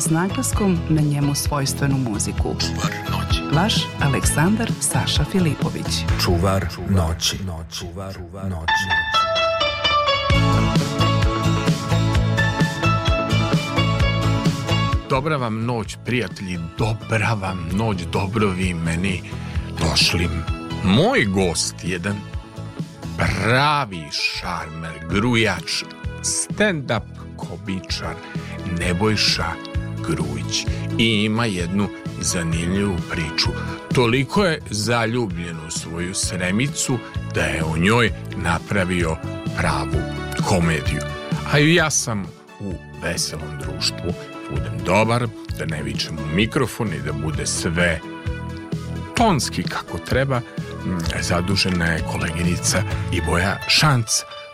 s naglaskom na njemu svojstvenu muziku. Čuvar noći. Vaš Aleksandar Saša Filipović. Čuvar noći. Čuvar noći. Dobra vam noć, prijatelji, dobra vam noć, dobro vi meni došli. Moj gost, jedan pravi šarmer, grujač, stand-up komičar, Nebojša Grujić i ima jednu zanimljivu priču. Toliko je zaljubljen u svoju sremicu da je o njoj napravio pravu komediju. A ja sam u veselom društvu budem dobar, da ne vičem u mikrofon i da bude sve tonski kako treba, zadužena je koleginica boja Šanc.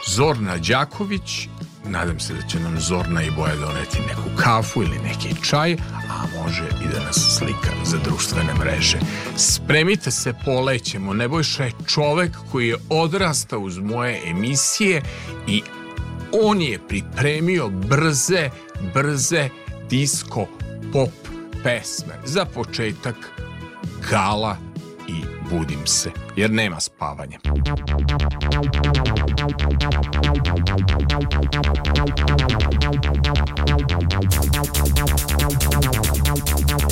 Zorna Đaković Nadam se da će nam Zorna i Boja doneti neku kafu ili neki čaj, a može i da nas slika za društvene mreže. Spremite se, polećemo. Nebojša je čovek koji je odrastao uz moje emisije i on je pripremio brze, brze disco pop pesme. Za početak Gala i budim se, jer nema spavanja. Thank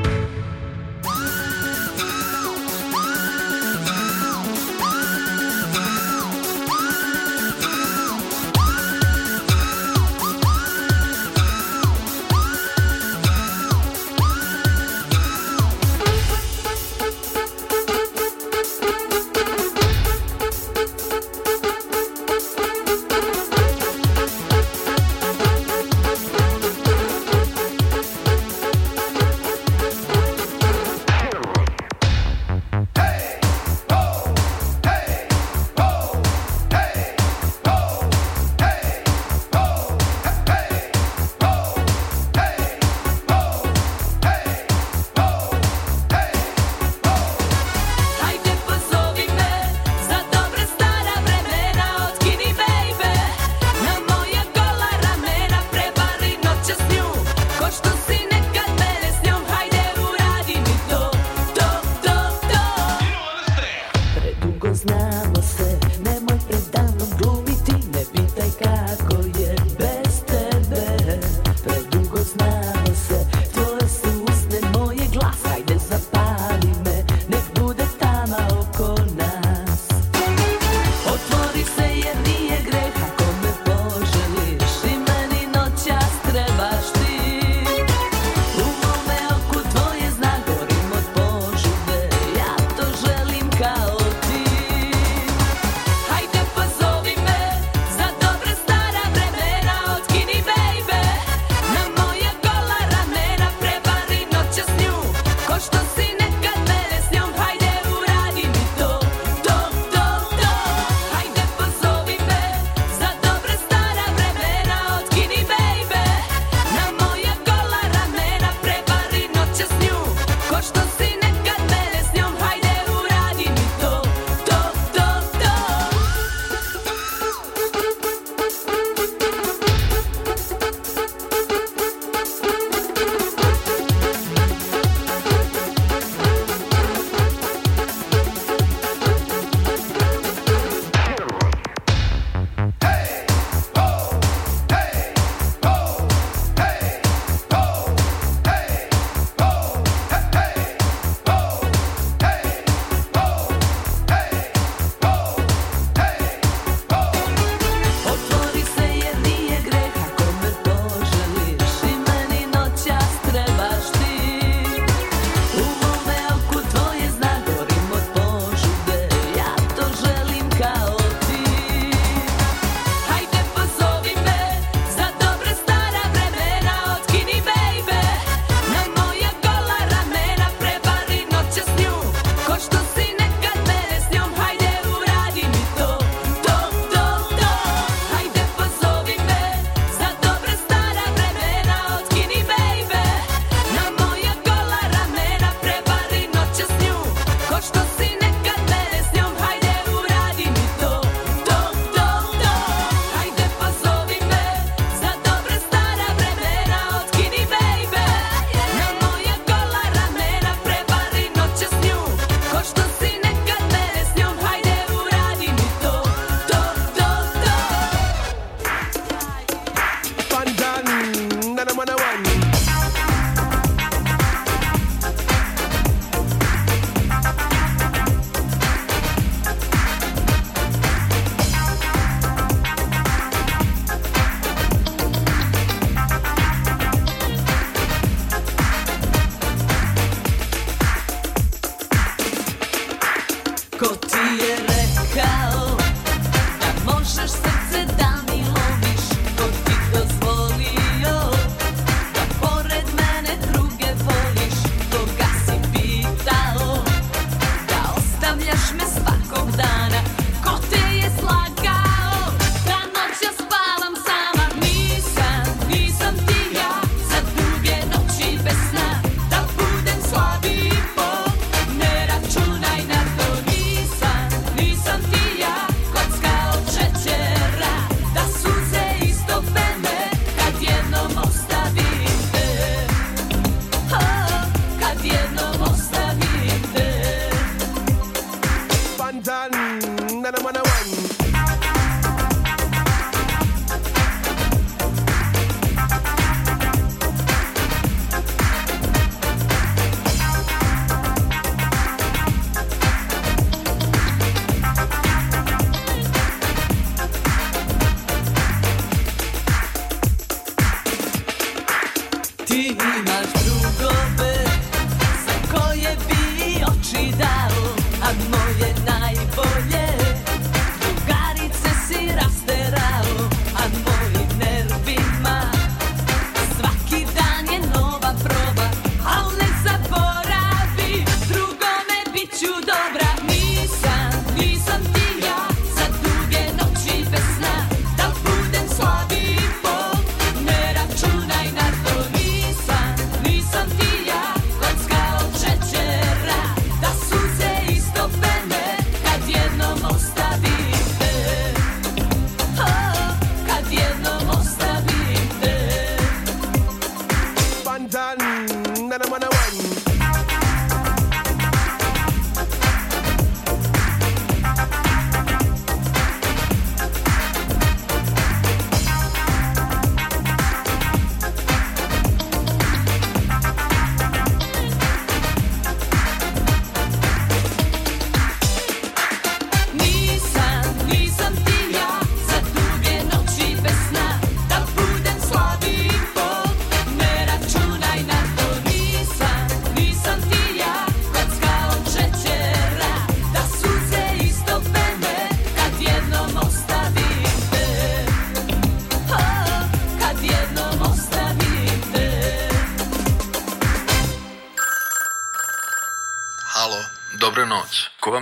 y Más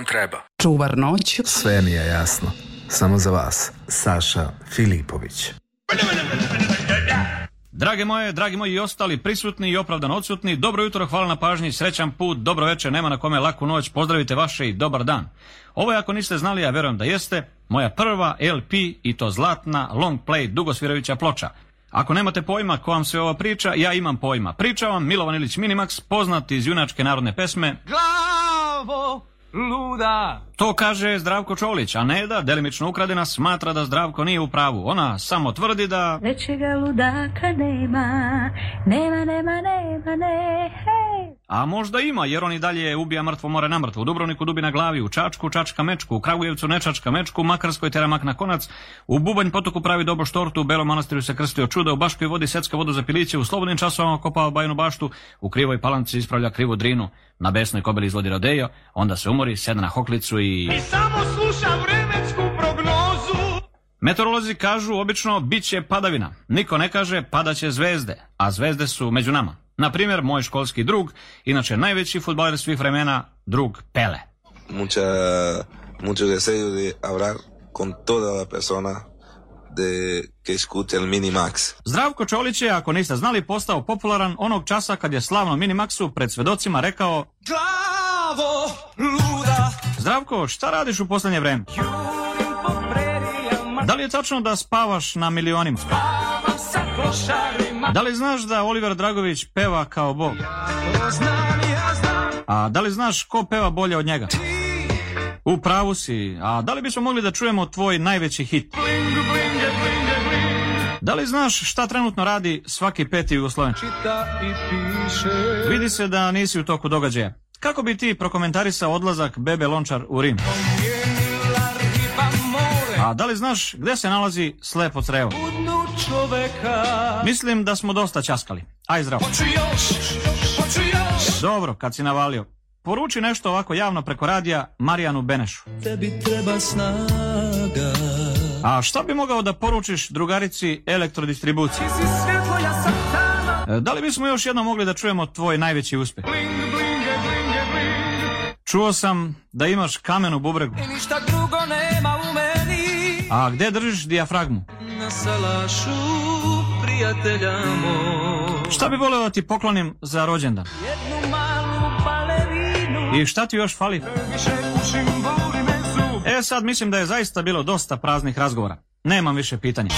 vam treba. Čuvar noć. Sve mi je jasno. Samo za vas, Saša Filipović. Drage moje, dragi moji i ostali prisutni i opravdan odsutni, dobro jutro, hvala na pažnji, srećan put, dobro večer, nema na kome laku noć, pozdravite vaše i dobar dan. Ovo je ako niste znali, ja verujem da jeste, moja prva LP i to zlatna long play Dugosvirovića ploča. Ako nemate pojma ko vam sve ova priča, ja imam pojma. Priča vam Milovan Ilić Minimax, poznati iz junačke narodne pesme Glavo luda. To kaže Zdravko Čolić, a ne da delimično ukradena smatra da Zdravko nije u pravu. Ona samo tvrdi da... Nečega ludaka nema, nema, nema, nema, ne, hej. A možda ima, jer on i dalje ubija mrtvo more na mrtvo. U Dubrovniku dubi na glavi, u Čačku čačka mečku, u Kragujevcu nečačka mečku, u Makarskoj teramak na konac, u Bubanj potoku pravi dobo štortu, u Belom manastiru se krstio čuda, u Baškoj vodi secka vodu za piliće, u slobodnim časovama kopao bajnu baštu, u krivoj palanci ispravlja krivu drinu, na besnoj kobeli izvodi rodejo, onda se umori, sedna na hoklicu i... I samo sluša vremensku prognozu! Meteorolozi kažu obično bit će padavina. Niko ne kaže padaće zvezde, a zvezde su među nama. Na primjer, moj školski drug, inače najveći futbaler svih vremena, drug Pele. Mucha, mucho deseo de hablar con toda la persona de que escute el Minimax. Zdravko Čolić je, ako niste znali, postao popularan onog časa kad je slavnom Minimaxu pred svedocima rekao Glavo luda Zdravko, šta radiš u poslednje vreme? Da li je tačno da spavaš na milionima? Spavam sa klošarima Da li znaš da Oliver Dragović peva kao Bog? znam, znam. A da li znaš ko peva bolje od njega? U pravu si. A da li bismo mogli da čujemo tvoj najveći hit? Da li znaš šta trenutno radi svaki peti Jugosloven? Vidi se da nisi u toku događaja. Kako bi ti prokomentarisao odlazak Bebe Lončar u Rim? A da li znaš gde se nalazi slepo crevo? Budno čoveka. Mislim da smo dosta časkali. Aj zdravo. Hoću još, hoću još. Dobro, kad si navalio. Poruči nešto ovako javno preko radija Marijanu Benešu. Tebi treba snaga. A šta bi mogao da poručiš drugarici elektrodistribuciji? Ti si svjetlo, ja sam tamo. E, da li bismo još jednom mogli da čujemo tvoj najveći uspeh? Bling, blinge, blinge, bling. Čuo sam da imaš kamen u bubregu. I ništa drugo nema u me. A gde držiš dijafragmu? Na salašu prijatelja moj. Šta bi voleo da ti poklonim za rođendan? Jednu malu palerinu. I šta ti još fali? E sad mislim da je zaista bilo dosta praznih razgovora. Nemam više pitanja.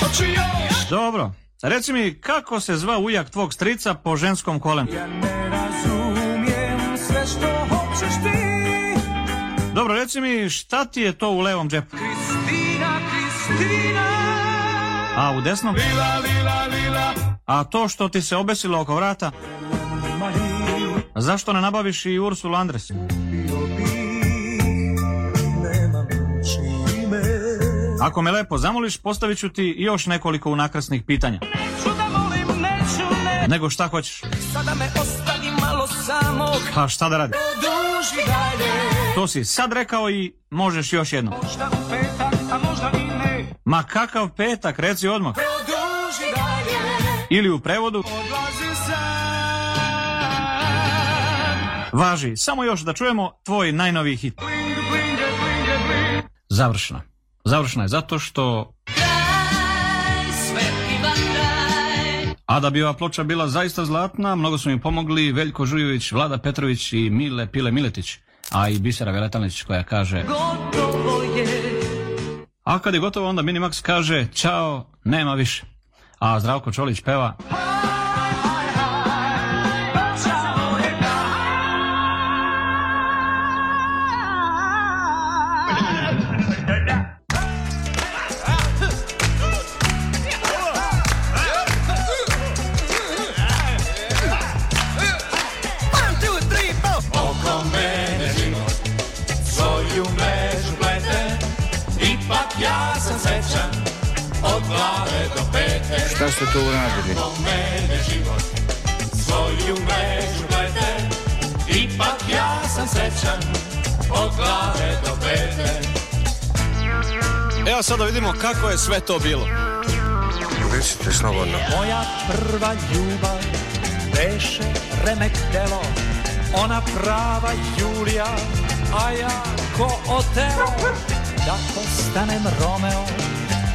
Dobro. Reci mi, kako se zva ujak tvog strica po ženskom kolenu? Ja ne razumijem sve što hoćeš ti. Dobro, reci mi, šta ti je to u levom džepu? Kristina istina A u desnom? Lila, lila, lila A to što ti se obesilo oko vrata? Zašto ne nabaviš i Ursula Andres? Ako me lepo zamoliš, postavit ću ti još nekoliko unakrasnih pitanja. Neću da volim, neću, ne... Nego šta hoćeš? Sada me ostavi malo samog. Pa šta da radi? Duži dalje. To si sad rekao i možeš još jedno. Možda u petak, a možda i Ma kakav petak, reci odmah. Ili u prevodu. Važi, samo još da čujemo tvoj najnoviji hit. Završna. Završna je zato što... A da bi ova ploča bila zaista zlatna, mnogo su mi pomogli Veljko Žujović, Vlada Petrović i Mile Pile Miletić, a i Bisera Veletalnić koja kaže... Gotovo A kad je gotovo onda Minimax kaže, čao, nema više. A Zdravko Čolić peva... Šta ste tu uradili? mene život, svoju mrežu glede, ipak ja sam srećan, od glave do bede. Evo sad da vidimo kako je sve to bilo. Recite slobodno. Moja prva ljubav beše remek delo, ona prava Julija, a ja ko Otelo, da postanem Romeo,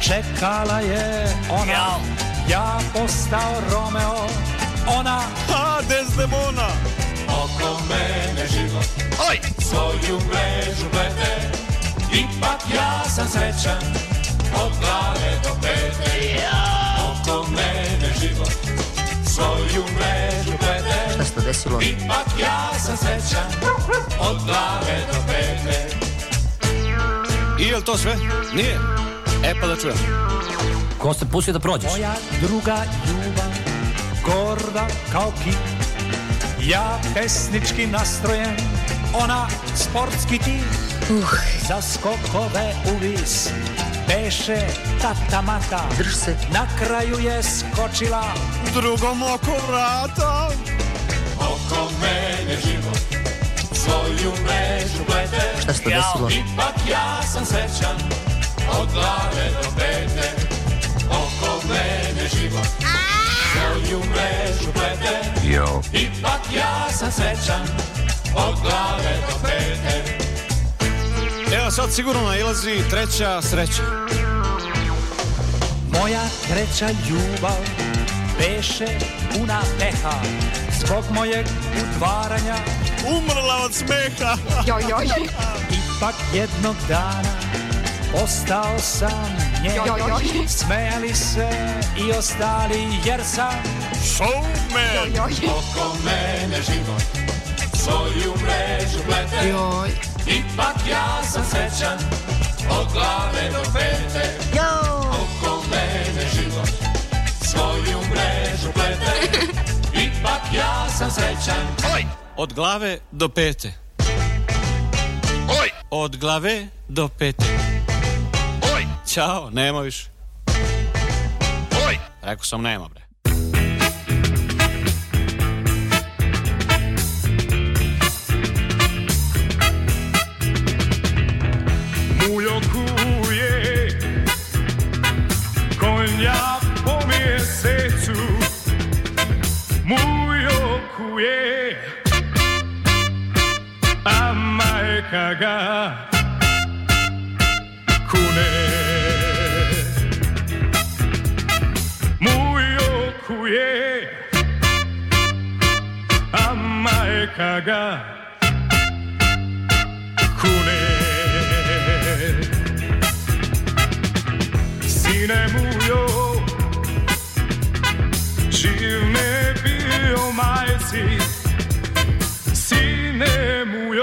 čekala je ona... Jao. Ja postao Romeo, ona Hades demona Oko mene život Oj! Svoju mrežu plete Ipak ja sam srećan Od glave do pete ja! Oko mene život Svoju mrežu plete Šta se desilo? Ipak ja sam srećan Od glave do pete I je to sve? Nije? E pa da čujem. Ko se pusti da prođeš? Moja druga ljubav, gorda kao ki, ja pesnički nastrojen, ona sportski ti. Uh. Za skokove u vis, beše tata mata. Drž se. Na kraju je skočila, drugom oko vrata. Oko mene život, svoju mrežu plete. Šta se desilo? Ja, ipak ja sam srećan, od glave do bete mene život Svoju mrežu plete Yo. Ipak ja sam srećan Od glave do pete Evo sad sigurno nailazi treća sreća Moja treća ljubav Beše puna peha Zbog mojeg utvaranja Umrla od smeha Joj, joj Ipak jednog dana Ostao sam nje joj, joj. Smejali se i ostali jer sam showman joj, joj. Oko mene život svoju mrežu plete joj. Ipak ja sam srećan od glave do pete joj. Oko mene život svoju mrežu plete Ipak ja sam srećan Oj. od glave do pete Oj. od glave do pete Ćao, nema više. Oj! Rekao sam nema, bre. Muyo kuye Amaekaga yeah. America 가 군에 시내무요 시내비요 마이시 시내무요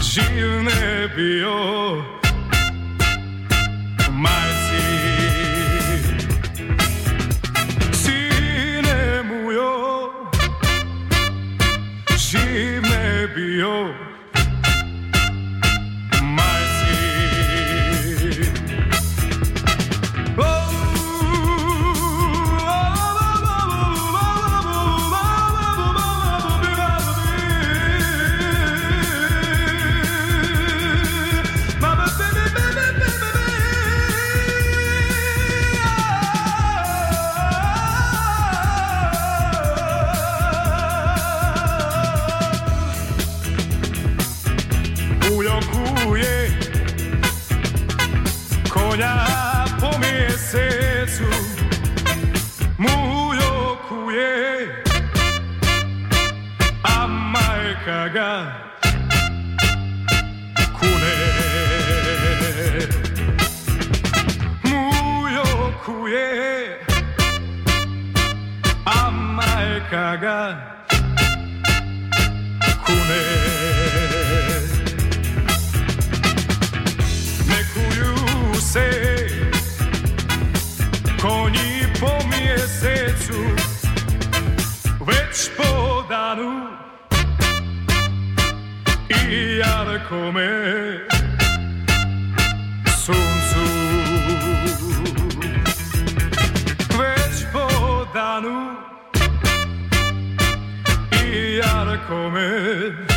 시내비요 yo. 가가 kune 무역후에 암말가가 Koni po mjesecu Već po I come Sun Tzu. Već po danu i come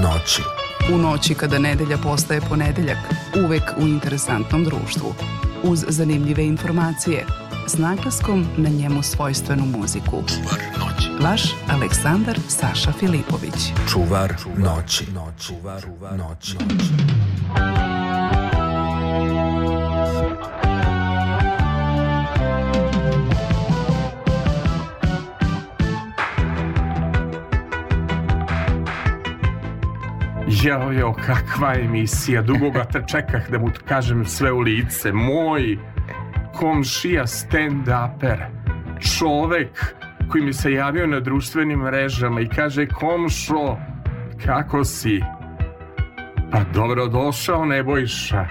noći. U noći kada nedelja postaje ponedeljak, uvek u interesantnom društvu. Uz zanimljive informacije, s naglaskom na njemu svojstvenu muziku. Čuvar noći. Vaš Aleksandar Saša Filipović. Čuvar noći. Čuvar noći. Čuvar noći. Jo, jo, kakva emisija, dugo ga te čekah da mu kažem sve u lice. Moj komšija stand-uper, čovek koji mi se javio na društvenim mrežama i kaže, komšo, kako si? Pa dobrodošao, Nebojša.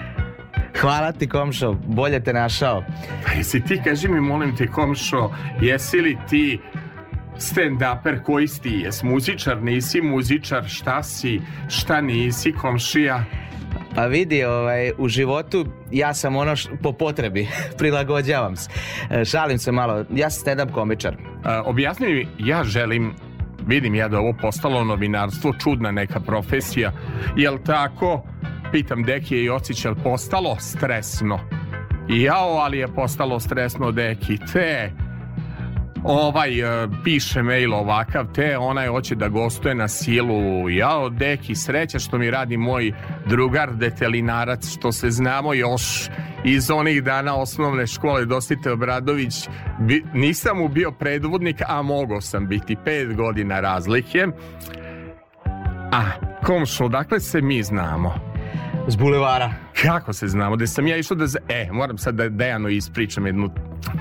Hvala ti komšo, bolje te našao. Pa jesi ti, kaži mi molim te komšo, jesi li ti stand-uper koji ti jes, muzičar nisi, muzičar šta si, šta nisi, komšija? Pa vidi, ovaj, u životu ja sam ono š, po potrebi, prilagođavam se. E, šalim se malo, ja sam stand-up komičar. A, e, objasni mi, ja želim, vidim ja da ovo postalo novinarstvo, čudna neka profesija, jel tako, pitam Dekije i Ocića, postalo stresno? Jao, ali je postalo stresno, Deki, te ovaj e, piše mail ovakav te, onaj hoće da gostuje na silu, jao deki sreća što mi radi moj drugar detelinarac što se znamo još iz onih dana osnovne škole Dostite Obradović bi, nisam mu bio predvodnik a mogao sam biti pet godina razlike a komšo dakle se mi znamo s bulevara. Kako se znamo? Da sam ja išao da... Za... E, moram sad da Dejanu ispričam jednu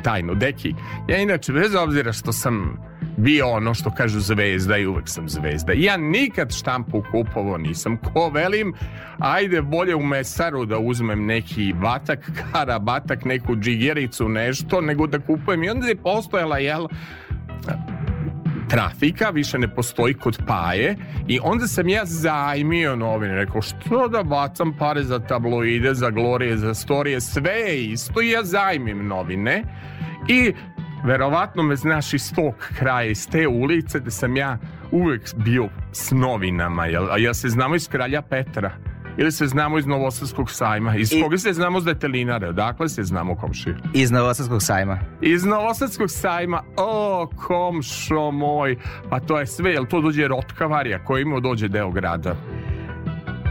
tajnu. Deki, ja inače, bez obzira što sam bio ono što kažu zvezda i uvek sam zvezda. Ja nikad štampu kupovo nisam. Ko velim, ajde bolje u mesaru da uzmem neki batak, kara batak, neku džigericu, nešto, nego da kupujem. I onda je postojala, jel, trafika, više ne postoji kod Paje i onda sam ja zajmio novine, rekao što da bacam pare za tabloide, za glorije, za storije, sve je isto i ja zajmim novine i verovatno me znaš iz tog kraja, iz te ulice da sam ja uvek bio s novinama, jel? a ja se znamo iz kralja Petra ili se znamo iz Novosadskog sajma? Iz I... koga se znamo s detelinare? Odakle se znamo komšije? Iz Novosadskog sajma. Iz Novosadskog sajma? O, komšo moj, pa to je sve, jel to dođe Rotkavarija, koji ima dođe deo grada?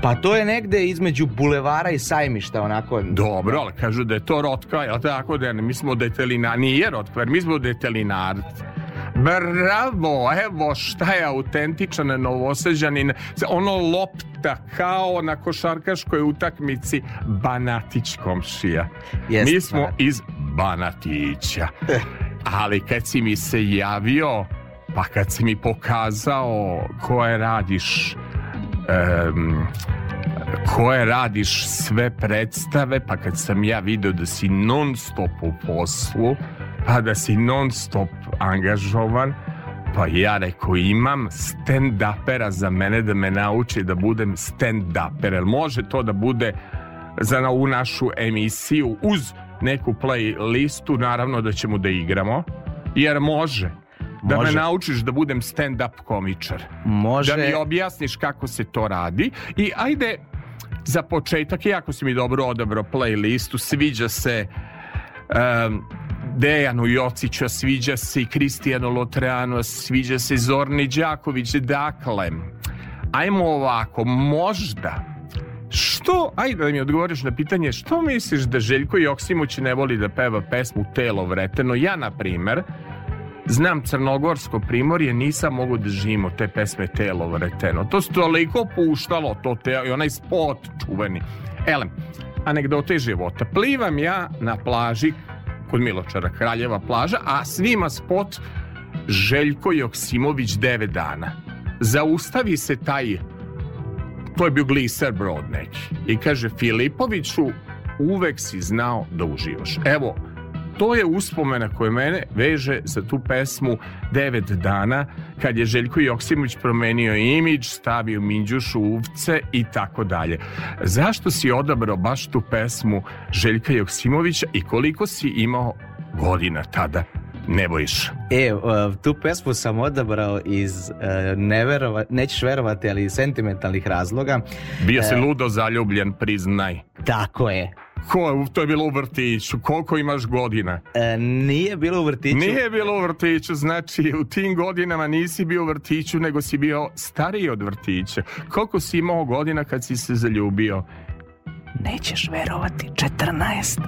Pa to je negde između bulevara i sajmišta, onako. Dobro, ali kažu da je to rotka, jel tako, da mi smo detelinari, nije rotkvar, mi smo detelinari. Bravo, evo šta je autentičan novoseđanin, ono lopta kao na košarkaškoj utakmici Banatić komšija. Yes, Mi smo Banatić. Da. iz Banatića. Eh. Ali kad si mi se javio, pa kad si mi pokazao koje radiš um, koje radiš sve predstave, pa kad sam ja video da si non stop u poslu, a da si non stop angažovan, pa ja reko imam stand-upera za mene da me nauči da budem stand-uper. Može to da bude za na u našu emisiju uz neku playlistu, naravno da ćemo da igramo, jer može. Da može. me naučiš da budem stand-up komičar. Može. Da mi objasniš kako se to radi. I ajde, za početak, jako si mi dobro odabrao playlistu, sviđa se um, Dejanu Jocića, sviđa se i Kristijanu Lotreanu, sviđa se Zorni Đaković. Dakle, ajmo ovako, možda što, ajde da mi odgovoriš na pitanje, što misliš da Željko Joksimović ne voli da peva pesmu Telo vreteno? Ja, na primer, znam Crnogorsko primorje, nisam mogu da živim te pesme Telo vreteno. To se toliko puštalo, to te, i onaj spot čuveni. Elem, anegdote života. Plivam ja na plaži kod Miločara, Kraljeva plaža, a svima spot Željko Joksimović 9 dana. Zaustavi se taj, to je bio gliser brod neki, i kaže Filipoviću, uvek si znao da uživaš. Evo, to je uspomena koja mene veže za tu pesmu 9 dana kad je Željko Joksimović promenio imidž, stavio Minđušu uvce i tako dalje. Zašto si odabrao baš tu pesmu Željka Joksimovića i koliko si imao godina tada? ne bojiš? E, e, tu pesmu sam odabrao iz, e, neverova, nećeš verovati, ali sentimentalnih razloga. Bio si e, ludo zaljubljen, priznaj. Tako je. Ko, to je bilo u vrtiću, koliko imaš godina? E, nije bilo u vrtiću. Nije bilo u vrtiću, znači u tim godinama nisi bio u vrtiću, nego si bio stariji od vrtića. Koliko si imao godina kad si se zaljubio? Nećeš verovati, 14.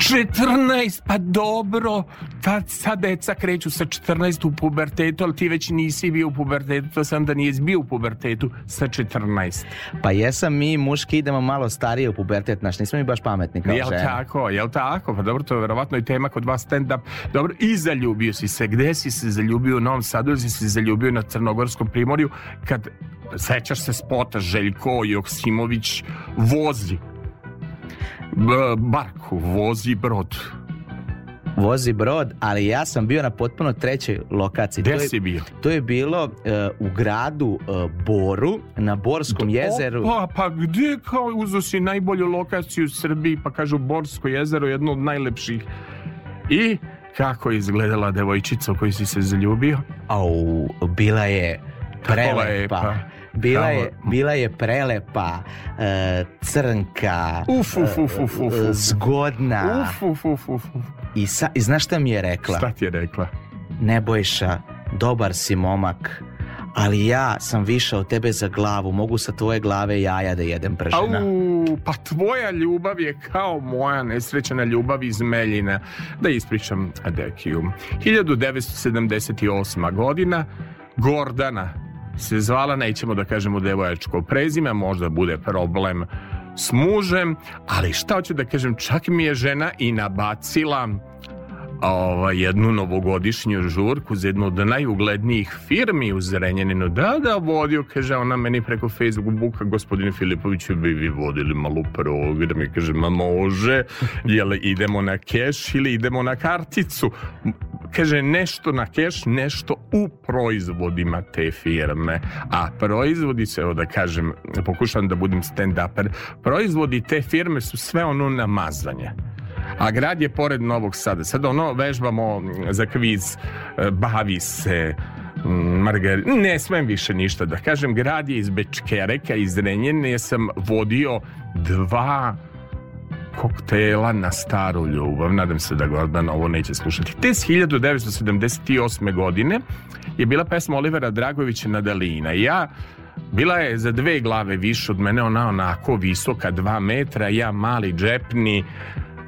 14? Pa dobro, tad sad deca kreću sa 14 u pubertetu, ali ti već nisi bio u pubertetu, to sam da nije bio u pubertetu sa 14. Pa jesam mi muški idemo malo starije u pubertet, naš nismo mi baš pametni kao jel tako, jel tako, pa dobro, to je verovatno i tema kod vas stand-up. Dobro, i zaljubio si se, gde si se zaljubio u Novom Sadu ili si se zaljubio na Crnogorskom primorju kad sećaš se spota Željko Joksimović vozi barku, vozi brod. Vozi brod, ali ja sam bio na potpuno trećoj lokaciji. Gde si bio? To je bilo uh, u gradu uh, Boru, na Borskom jezeru. Opa, pa gde kao uzo si najbolju lokaciju u Srbiji, pa kažu Borsko jezero, jedno od najlepših. I kako izgledala devojčica u kojoj si se zaljubio? Au, bila je prelepa. Pa. Bila, je, bila je prelepa, eh, crnka, uf, uf, uf, uf, uf. Eh, zgodna. Uf, uf, uf, uf. I, sa, I znaš šta mi je rekla? Šta ti je rekla? Nebojša, dobar si momak, ali ja sam više od tebe za glavu, mogu sa tvoje glave jaja da jedem pržena. Au, pa tvoja ljubav je kao moja nesrećena ljubav iz Meljina. Da ispričam Adekiju. 1978. godina, Gordana, se zvala, nećemo da kažemo devojačko prezime, možda bude problem s mužem, ali šta hoću da kažem, čak mi je žena i nabacila ova, jednu novogodišnju žurku za jednu od najuglednijih firmi u Zrenjaninu. Da, da, vodio, kaže ona meni preko Facebooka, gospodine Filipoviću, bi vi vodili malu program i kaže, ma može, jel idemo na keš ili idemo na karticu? Kaže, nešto na keš, nešto u proizvodima te firme. A proizvodi se, evo da kažem, pokušam da budem stand-uper, proizvodi te firme su sve ono namazanje a grad je pored Novog Sada. Sad ono vežbamo za kviz, e, bavi se, Margar... Ne smem više ništa da kažem. Grad je iz Bečkereka, iz Renjene. Ja sam vodio dva koktela na staru ljubav. Nadam se da Gordan ovo neće slušati. Te 1978. godine je bila pesma Olivera Dragovića na Dalina. ja bila je za dve glave više od mene, ona onako visoka, dva metra, ja mali džepni,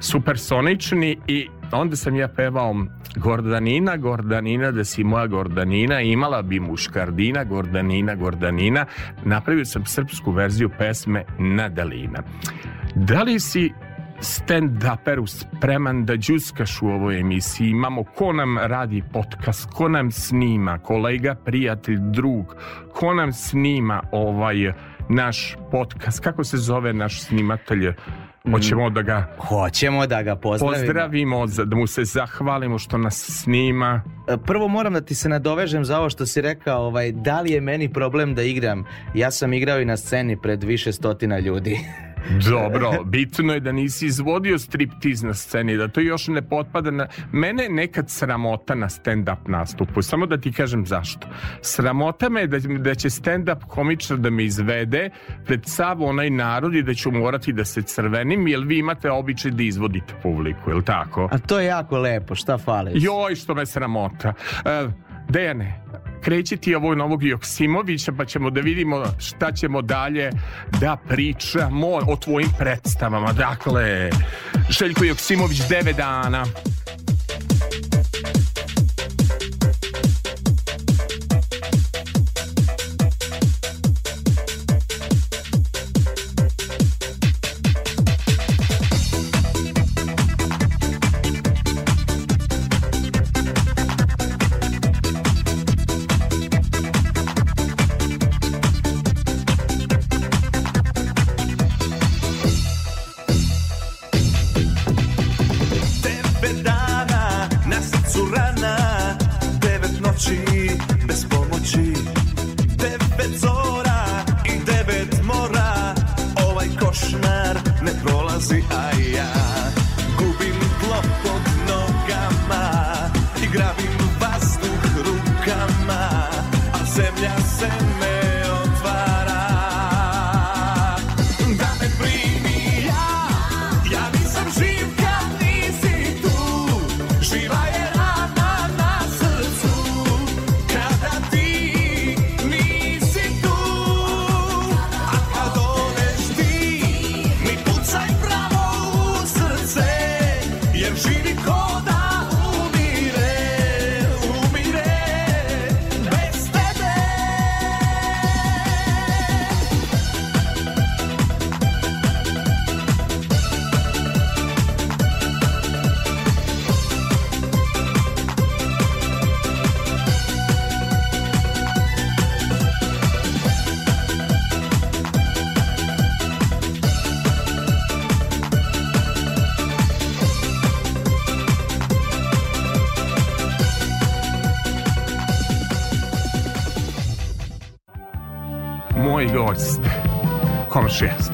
supersonični i onda sam ja pevao Gordanina, Gordanina, da si moja Gordanina, imala bi muškardina, Gordanina, Gordanina. Napravio sam srpsku verziju pesme Nadalina. Da li si stand-uperu spreman da džuskaš u ovoj emisiji. Imamo ko nam radi podcast, ko nam snima, kolega, prijatelj, drug, ko nam snima ovaj naš podcast, kako se zove naš snimatelj? Hoćemo da ga Hoćemo da ga pozdravimo. pozdravimo, da mu se zahvalimo što nas snima. E, prvo moram da ti se nadovežem za ovo što si rekao, ovaj, da li je meni problem da igram? Ja sam igrao i na sceni pred više stotina ljudi. Dobro, bitno je da nisi izvodio striptiz na sceni, da to još ne potpada na... Mene nekad sramota na stand-up nastupu, samo da ti kažem zašto. Sramota me je da, da će stand-up komičar da me izvede pred sav onaj narod i da ću morati da se crvenim, jer vi imate običaj da izvodite publiku, je tako? A to je jako lepo, šta fali? Joj, što me sramota. Uh, Dejane, krećiti ovog novog Joksimovića pa ćemo da vidimo šta ćemo dalje da pričamo o tvojim predstavama. Dakle, Željko Joksimović 9 dana.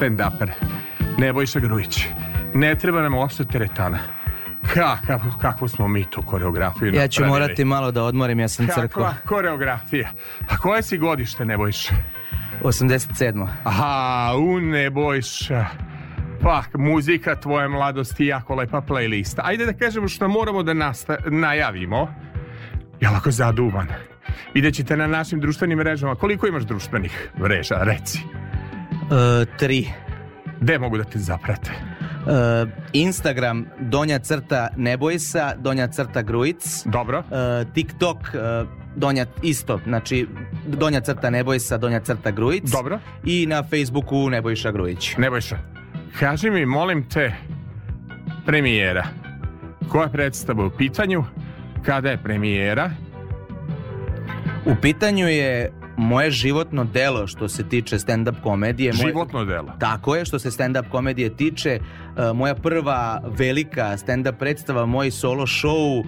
stand-uper. Nebojša Grujić. Ne treba nam uopšte teretana. Ka, kako, kakvu smo mi tu koreografiju Ja ću morati malo da odmorim, ja sam crkva. Kakva koreografija? A koje si godište, Nebojša? 87. Aha, u Nebojša. Pa, muzika tvoje mladosti jako lepa playlista. Ajde da kažemo što moramo da nasta najavimo. Ja ovako zaduvan. Videćete na našim društvenim mrežama. Koliko imaš društvenih mreža, reci? E, tri. Gde mogu da te zaprate? E, Instagram, donja crta Nebojsa, donja crta Grujic. Dobro. E, TikTok, e, donja isto, znači donja crta Nebojsa, donja crta Grujic. Dobro. I na Facebooku Nebojša Grujić. Nebojša, kaži mi, molim te, premijera. Koja predstava u pitanju? Kada je premijera? U pitanju je moje životno delo što se tiče stand-up komedije. Moje, životno delo. Tako je, što se stand-up komedije tiče. Uh, moja prva velika stand-up predstava, moj solo show uh,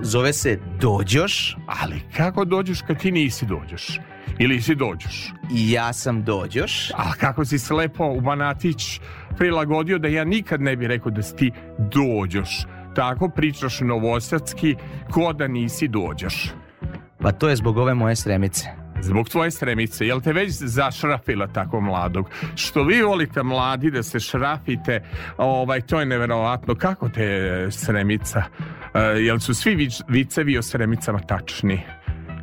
zove se Dođoš. Ali kako dođeš kad ti nisi dođeš? Ili si dođoš? I ja sam dođoš. A kako si se lepo u Banatić prilagodio da ja nikad ne bih rekao da si ti dođoš. Tako pričaš novosadski ko da nisi dođoš. Pa to je zbog ove moje sremice zbog tvoje sremice, jel te već zašrafila tako mladog? Što vi volite mladi da se šrafite, ovaj, to je neverovatno. Kako te je sremica? E, jel su svi vicevi o sremicama tačni?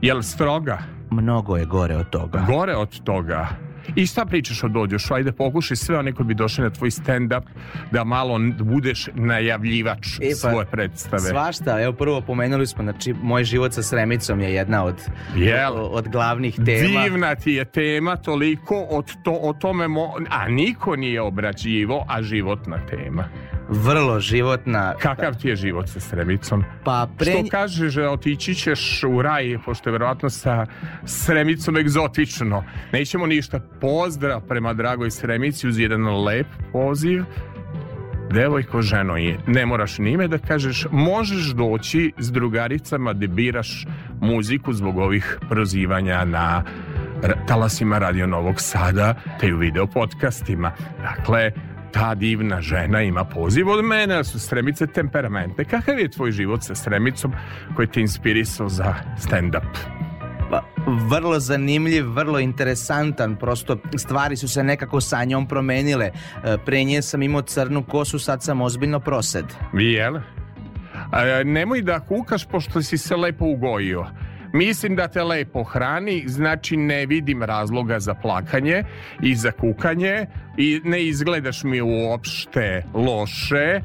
Jel stroga? Mnogo je gore od toga. Gore od toga? I šta pričaš od dođeš? Ajde pokušaj sve oni koji bi došli na tvoj stand-up da malo budeš najavljivač e, pa, svoje predstave. Svašta, evo prvo pomenuli smo, znači moj život sa Sremicom je jedna od, Jel, od, od glavnih tema. Divna ti je tema, toliko od to, o tome, mo, a niko nije obrađivo, a životna tema vrlo životna. Kakav ti je život sa Sremicom? Pa pre... Što kažeš, otići ćeš u raj, pošto je verovatno sa Sremicom egzotično. Nećemo ništa. Pozdrav prema dragoj Sremici uz jedan lep poziv. Devojko, ženo je, ne moraš ni ime da kažeš, možeš doći s drugaricama da biraš muziku zbog ovih prozivanja na talasima Radio Novog Sada te u video podcastima. Dakle, ta divna žena ima poziv od mene, su stremice temperamentne. Kakav je tvoj život sa stremicom koji te inspirisao za stand-up? Pa, vrlo zanimljiv, vrlo interesantan, prosto stvari su se nekako sa njom promenile. E, pre nje sam imao crnu kosu, sad sam ozbiljno prosed. Jel? A, nemoj da kukaš pošto si se lepo ugojio. Mislim da te lepo hrani, znači ne vidim razloga za plakanje i za kukanje i ne izgledaš mi uopšte loše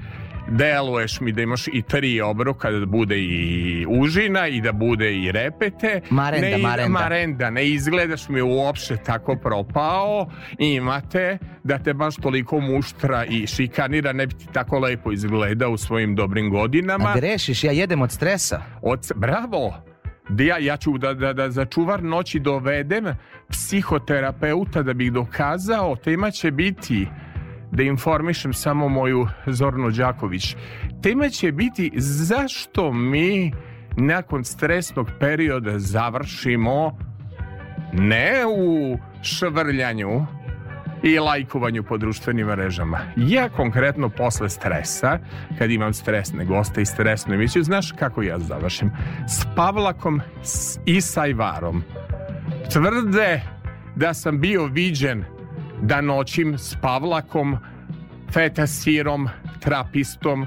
deluješ mi da imaš i tri obroka, da bude i užina i da bude i repete. Marenda, ne, marenda. Marenda, ne izgledaš mi uopšte tako propao. Imate da te baš toliko muštra i šikanira, ne bi ti tako lepo izgledao u svojim dobrim godinama. A grešiš, ja jedem od stresa. Od, bravo, da ja, ja ću da, da, da za čuvar noći dovedem psihoterapeuta da bih dokazao, tema će biti da informišem samo moju Zornu Đaković. Tema će biti zašto mi nakon stresnog perioda završimo ne u švrljanju, i lajkovanju po društvenim mrežama. Ja konkretno posle stresa, kad imam stresne goste i stresnu emisiju, znaš kako ja završim? S Pavlakom i Sajvarom. Tvrde da sam bio viđen da noćim s Pavlakom, fetasirom, trapistom,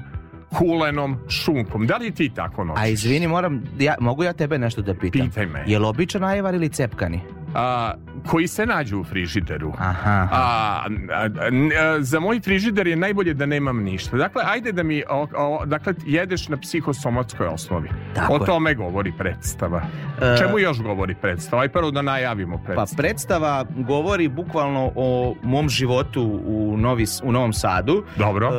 kulenom, šunkom. Da li ti tako noćiš? A izvini, moram, ja, mogu ja tebe nešto da pitam? Pitaj me. Je li običan ajvar ili cepkani? A, koji se nađu u frižideru. Aha. A, a, a, za moj frižider je najbolje da nemam ništa. Dakle, ajde da mi, o, o, dakle, jedeš na psihosomatskoj osnovi. Tako o je. tome govori predstava. E... Čemu još govori predstava? Aj prvo da najavimo pa predstavu. Pa predstava govori bukvalno o mom životu u, novi, u Novom Sadu. Dobro. E,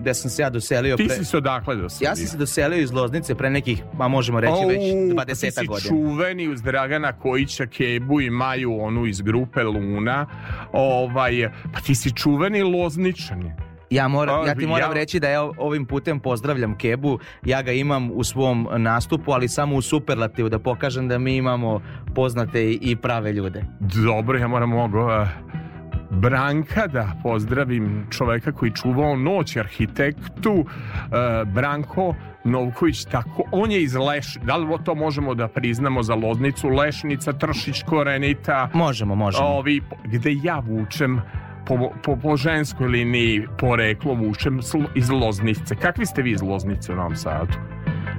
gde sam se ja doselio. Ti pre... si se odakle doselio? Ja sam se doselio iz Loznice pre nekih, pa možemo reći o, već 20 godina. Ti si godina. čuveni uz Dragana Kojića, Kebu i Maju, onu iz grupe Luna, ovaj, pa ti si čuveni lozničani. Ja, moram, pa, ja ti moram ja... reći da ja ovim putem pozdravljam Kebu, ja ga imam u svom nastupu, ali samo u superlativu, da pokažem da mi imamo poznate i prave ljude. Dobro, ja moram mogu... Uh eh, Branka da pozdravim čoveka koji čuvao noć arhitektu e, Branko Novković tako on je iz Leš da li to možemo da priznamo za Loznicu Lešnica Tršić Korenita možemo možemo ovi gde ja vučem po, po, po ženskoj liniji poreklo vučem iz Loznice kakvi ste vi iz Loznice u Novom Sadu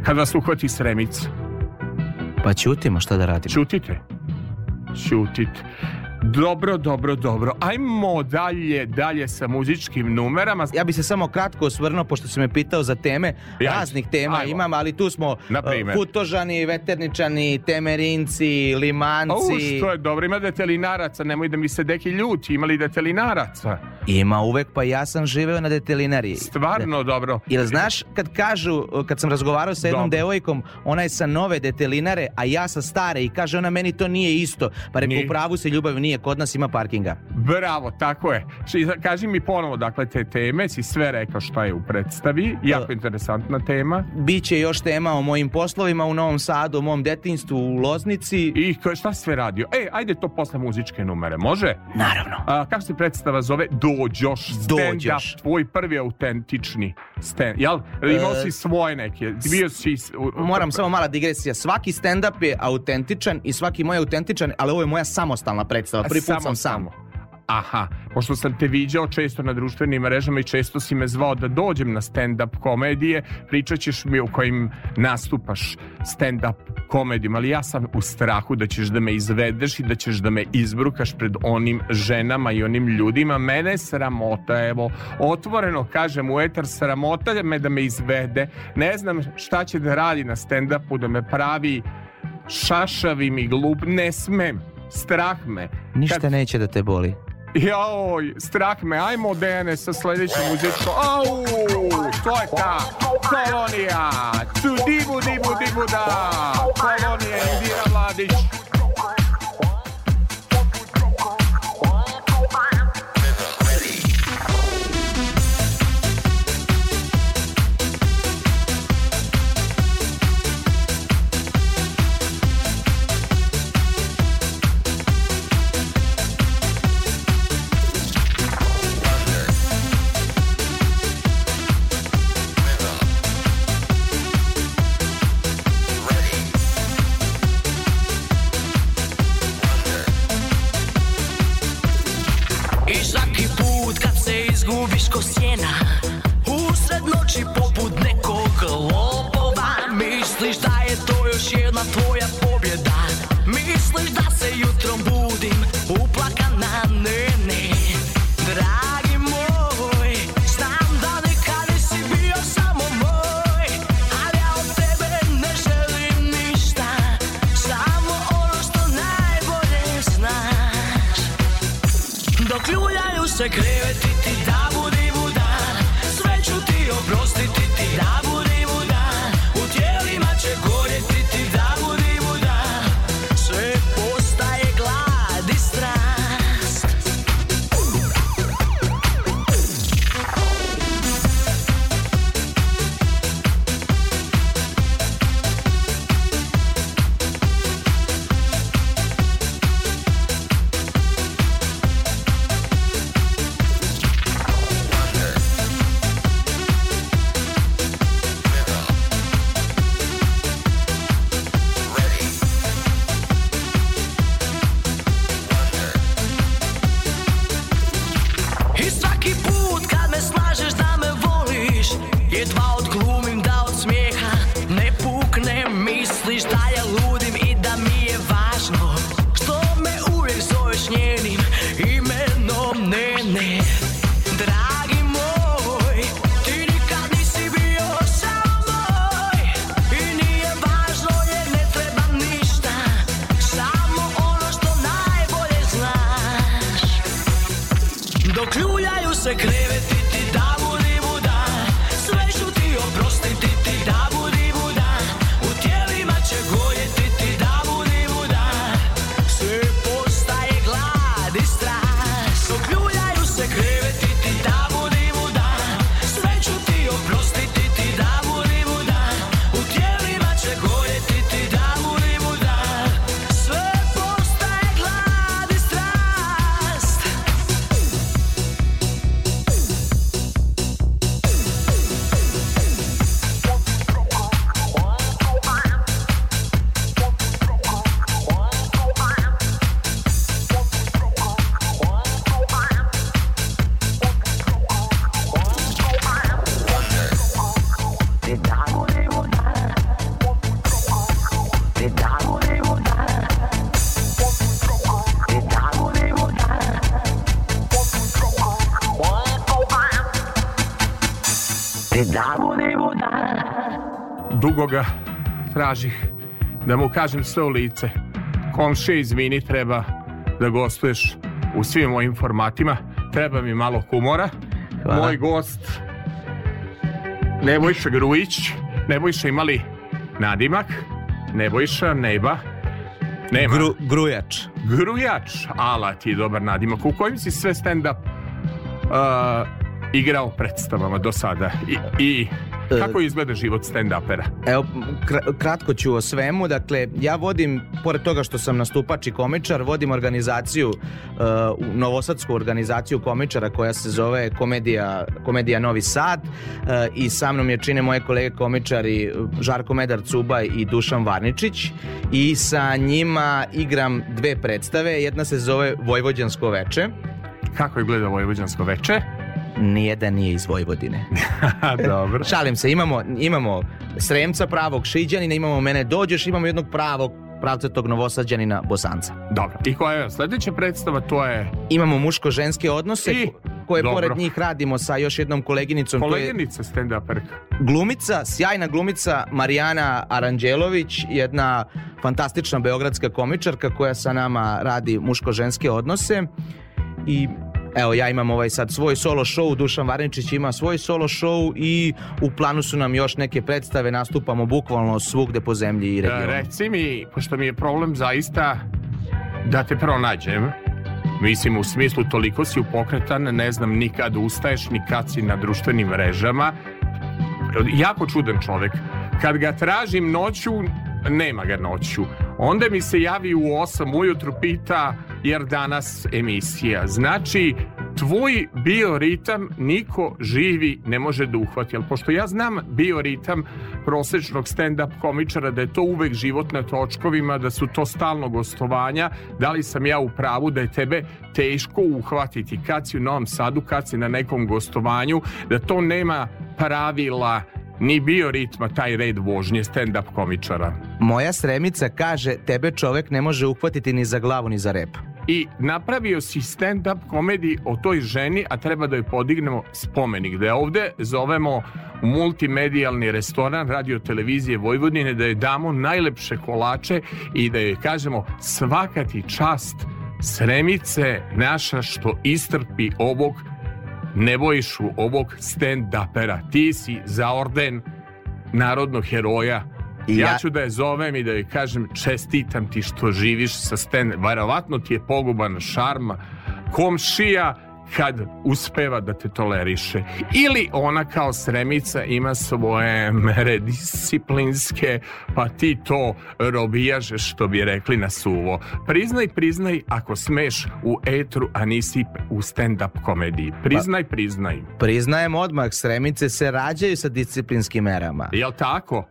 kada vas uhvati sremica pa ćutimo šta da radimo ćutite ćutit. Dobro, dobro, dobro. Ajmo dalje, dalje sa muzičkim numerama. Ja bih se samo kratko osvrnuo, pošto si me pitao za teme. Ja, Raznih tema ajmo. imam, ali tu smo uh, Futožani, Veterničani, Temerinci, Limanci. O, što je dobro, ima detelinaraca, nemoj da mi se deki ljuti, imali detelinaraca. Ima uvek, pa ja sam živeo na detelinariji. Stvarno da. dobro. Ili znaš, kad kažu, uh, kad sam razgovarao sa jednom dobro. devojkom, ona je sa nove detelinare, a ja sa stare i kaže ona meni to nije isto. Pa rekao, u pravu se ljubav nije nije, kod nas ima parkinga. Bravo, tako je. Kaži mi ponovo, dakle, te teme, si sve rekao šta je u predstavi, jako e, interesantna tema. Biće još tema o mojim poslovima u Novom Sadu, o mom detinstvu u Loznici. I šta si sve radio? E, ajde to posle muzičke numere, može? Naravno. A, kako se predstava zove? Dođoš. Dođoš. Tvoj prvi autentični stand, jel? Imao e... si svoje neke, bio si... Moram samo mala digresija, svaki stand-up je autentičan i svaki moj je autentičan, ali ovo je moja samostalna predstava prvi put samo, sam sam. Aha, pošto sam te viđao često na društvenim mrežama i često si me zvao da dođem na stand-up komedije, pričat ćeš mi o kojim nastupaš stand-up komedijom, ali ja sam u strahu da ćeš da me izvedeš i da ćeš da me izbrukaš pred onim ženama i onim ljudima. Mene je sramota, evo, otvoreno kažem u etar, sramota me da me izvede. Ne znam šta će da radi na stand-upu, da me pravi šašavim i glup, ne smem strah me. Ništa Kad... neće da te boli. Joj, strah me, ajmo Dene sa sljedećom muzičkom. Au, to je ta kolonija. Tu dibu, dibu, dibu, da. Kolonija Indira Vladić. preko sjena Usred noći po dugo ga tražih da mu kažem sve u lice. Komše, izvini, treba da gostuješ u svim mojim formatima. Treba mi malo humora. Hvala. Moj gost Nebojša Grujić. Nebojša imali nadimak. Nebojša, neba. Nema. Gru, grujač. Grujač. Ala ti je dobar nadimak. U kojim si sve stand-up uh, igrao predstavama do sada? I, i E, Kako izgleda život stand-upera? Evo, kratko ću o svemu. Dakle, ja vodim, pored toga što sam nastupač i komičar, vodim organizaciju, e, novosadsku organizaciju komičara koja se zove Komedija, Komedija Novi Sad e, i sa mnom je čine moje kolege komičari Žarko Medar Cubaj i Dušan Varničić i sa njima igram dve predstave. Jedna se zove Vojvođansko veče. Kako je gleda Vojvođansko veče? nijedan nije iz Vojvodine. Dobro. Šalim se, imamo, imamo Sremca pravog Šiđanina, imamo mene Dođeš, imamo jednog pravog pravcetog novosađanina Bosanca. Dobro. I koja je sledeća predstava? To je... Imamo muško-ženske odnose. I koje Dobro. pored njih radimo sa još jednom koleginicom. Koleginica je stand -uperka. Glumica, sjajna glumica Marijana Aranđelović, jedna fantastična beogradska komičarka koja sa nama radi muško-ženske odnose i Evo, ja imam ovaj sad svoj solo show, Dušan Varničić ima svoj solo show i u planu su nam još neke predstave, nastupamo bukvalno svugde po zemlji i da, regionu. Reci mi, pošto mi je problem zaista da te pronađem, Mislim, u smislu toliko si upokretan, ne znam, ni kad ustaješ, ni kad si na društvenim mrežama. Jako čudan čovek. Kad ga tražim noću, nema ga noću. Onda mi se javi u 8 ujutru, pita jer danas emisija. Znači, tvoj bioritam niko živi ne može da uhvati. Ali pošto ja znam bioritam prosečnog stand-up komičara, da je to uvek život na točkovima, da su to stalno gostovanja, da li sam ja u pravu da je tebe teško uhvatiti kad si u Novom Sadu, kad si na nekom gostovanju, da to nema pravila ni bio ritma taj red vožnje stand-up komičara. Moja sremica kaže tebe čovek ne može uhvatiti ni za glavu ni za rep i napravio si stand-up komediji o toj ženi, a treba da joj podignemo spomenik. Da je ovde zovemo multimedijalni restoran radio televizije Vojvodine, da joj damo najlepše kolače i da joj kažemo svaka ti čast Sremice naša što istrpi ovog Nebojšu, ovog stand-upera. Ti si za orden narodnog heroja I ja, ja, ću da je zovem i da joj kažem čestitam ti što živiš sa Sten. Verovatno ti je poguban šarma komšija kad uspeva da te toleriše. Ili ona kao sremica ima svoje mere disciplinske, pa ti to robijažeš što bi rekli na suvo. Priznaj, priznaj ako smeš u etru, a nisi u stand-up komediji. Pa- priznaj, priznaj. Priznajem odmah, sremice se rađaju sa disciplinskim merama. Jel tako?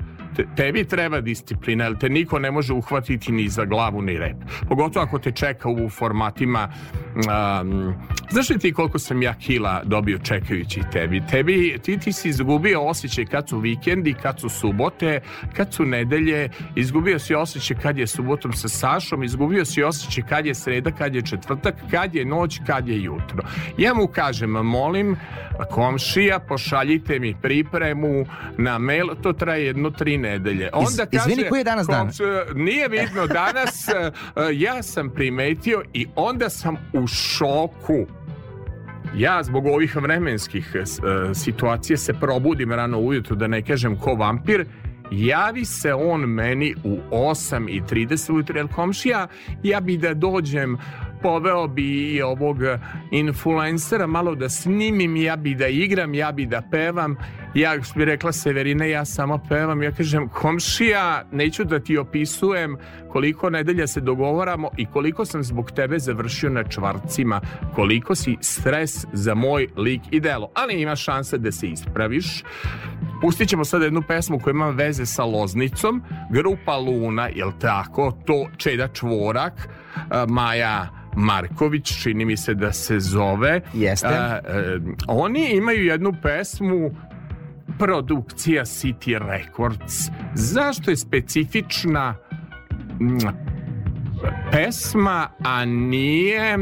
tebi treba disciplina, jer te niko ne može uhvatiti ni za glavu ni rep. Pogotovo ako te čeka u formatima um, znaš li ti koliko sam ja kila dobio čekajući tebi? Tebi, ti, ti si izgubio osjećaj kad su vikendi, kad su subote, kad su nedelje, izgubio si osjećaj kad je subotom sa Sašom, izgubio si osjećaj kad je sreda, kad je četvrtak, kad je noć, kad je jutro. Ja mu kažem, molim komšija, pošaljite mi pripremu na mail, to traje jedno tri nedelje. Onda Iz, izvini, kaže, koji je danas dan? Nije vidno danas. E, e, ja sam primetio i onda sam u šoku. Ja zbog ovih vremenskih e, situacije se probudim rano ujutru, da ne kažem ko vampir, javi se on meni u 8.30 ujutru, jer komšija, ja bi da dođem, poveo bi ovog influencera, malo da snimim, ja bi da igram, ja bi da pevam ja bi rekla Severina, ja samo pevam, ja kažem komšija, neću da ti opisujem koliko nedelja se dogovaramo i koliko sam zbog tebe završio na čvarcima, koliko si stres za moj lik i delo, ali ima šanse da se ispraviš. Pustit ćemo sada jednu pesmu koja ima veze sa Loznicom, Grupa Luna, jel tako, to Čeda Čvorak, Maja Marković, čini mi se da se zove. Jeste. A, a, e, oni imaju jednu pesmu produkcija City Records. Zašto je specifična mm, pesma, a nije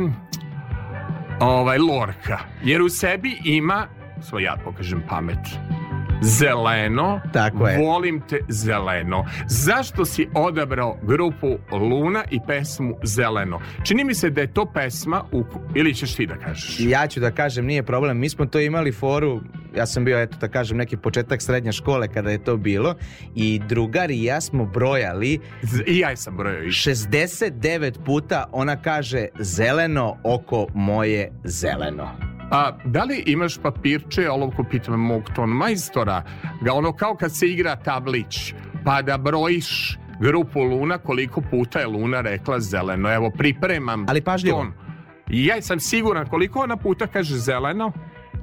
ovaj Lorka? Jer u sebi ima, svoj ja pokažem pamet, zeleno. Tako je. Volim te zeleno. Zašto si odabrao grupu Luna i pesmu Zeleno? Čini mi se da je to pesma u... ili ćeš ti da kažeš? Ja ću da kažem, nije problem. Mi smo to imali foru, ja sam bio, eto da kažem, neki početak srednje škole kada je to bilo i drugar i ja smo brojali i ja sam brojao 69 puta ona kaže zeleno oko moje zeleno. A, da li imaš papirče, olovku pitam mog ton majstora, ga ono kao kad se igra tablić, pa da brojiš grupu Luna koliko puta je Luna rekla zeleno. Evo, pripremam Ali pažljivo. Ton. Ja sam siguran koliko ona puta kaže zeleno,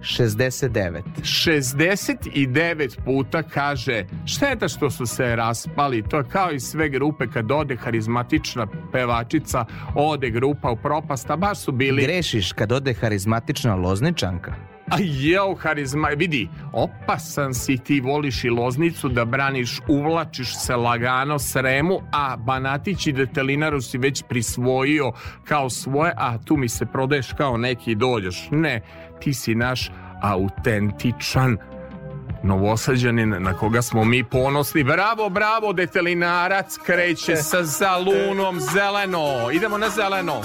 69. 69 puta kaže šteta što su se raspali, to je kao i sve grupe kad ode harizmatična pevačica, ode grupa u propasta, baš su bili... Grešiš kad ode harizmatična lozničanka? A jeo harizma, e, vidi, opasan si ti voliš i loznicu da braniš, uvlačiš se lagano sremu, a Banatić i Detelinaru si već prisvojio kao svoje, a tu mi se prodeš kao neki i dođeš. Ne, ti si naš autentičan novosađanin na koga smo mi ponosni. Bravo, bravo, detelinarac kreće sa zalunom zeleno. Idemo na zeleno.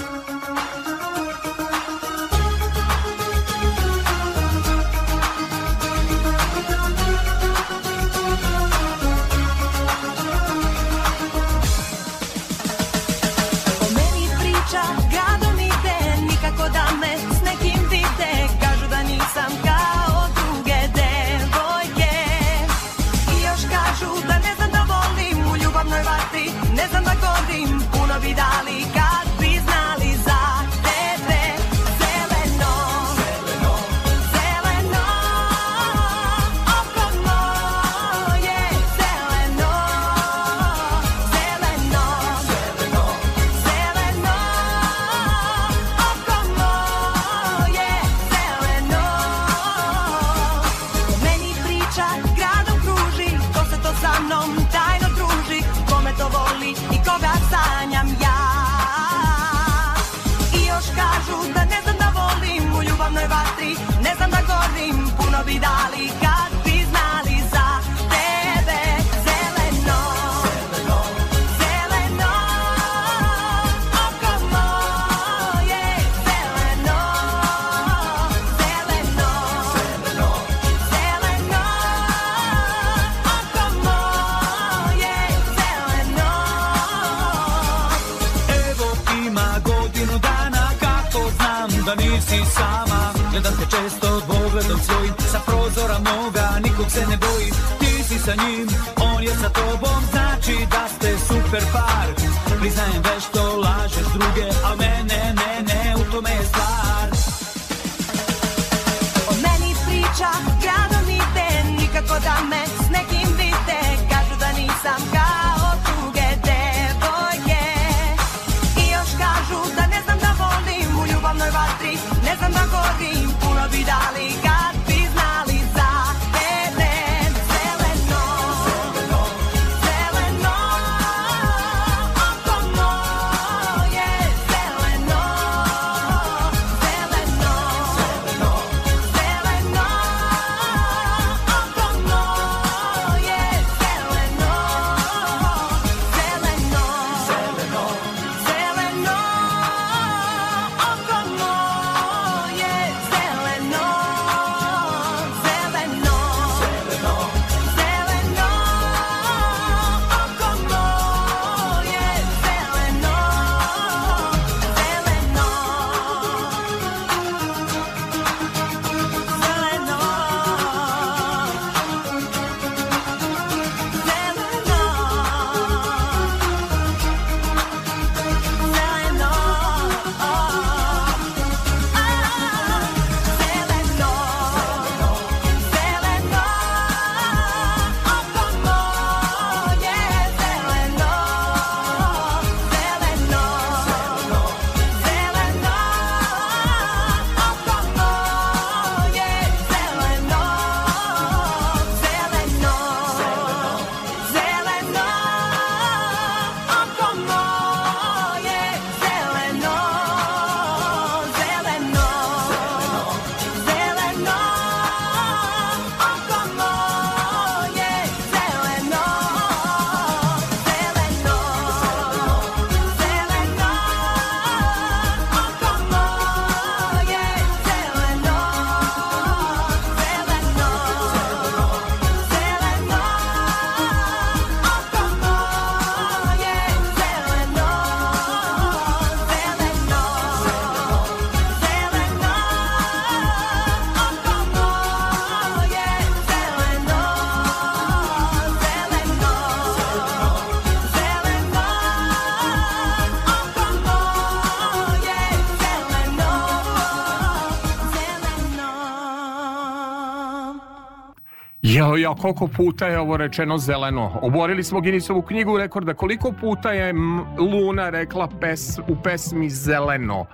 ja, koliko puta je ovo rečeno zeleno? Oborili smo Ginisovu knjigu rekorda. Koliko puta je Luna rekla pes, u pesmi zeleno?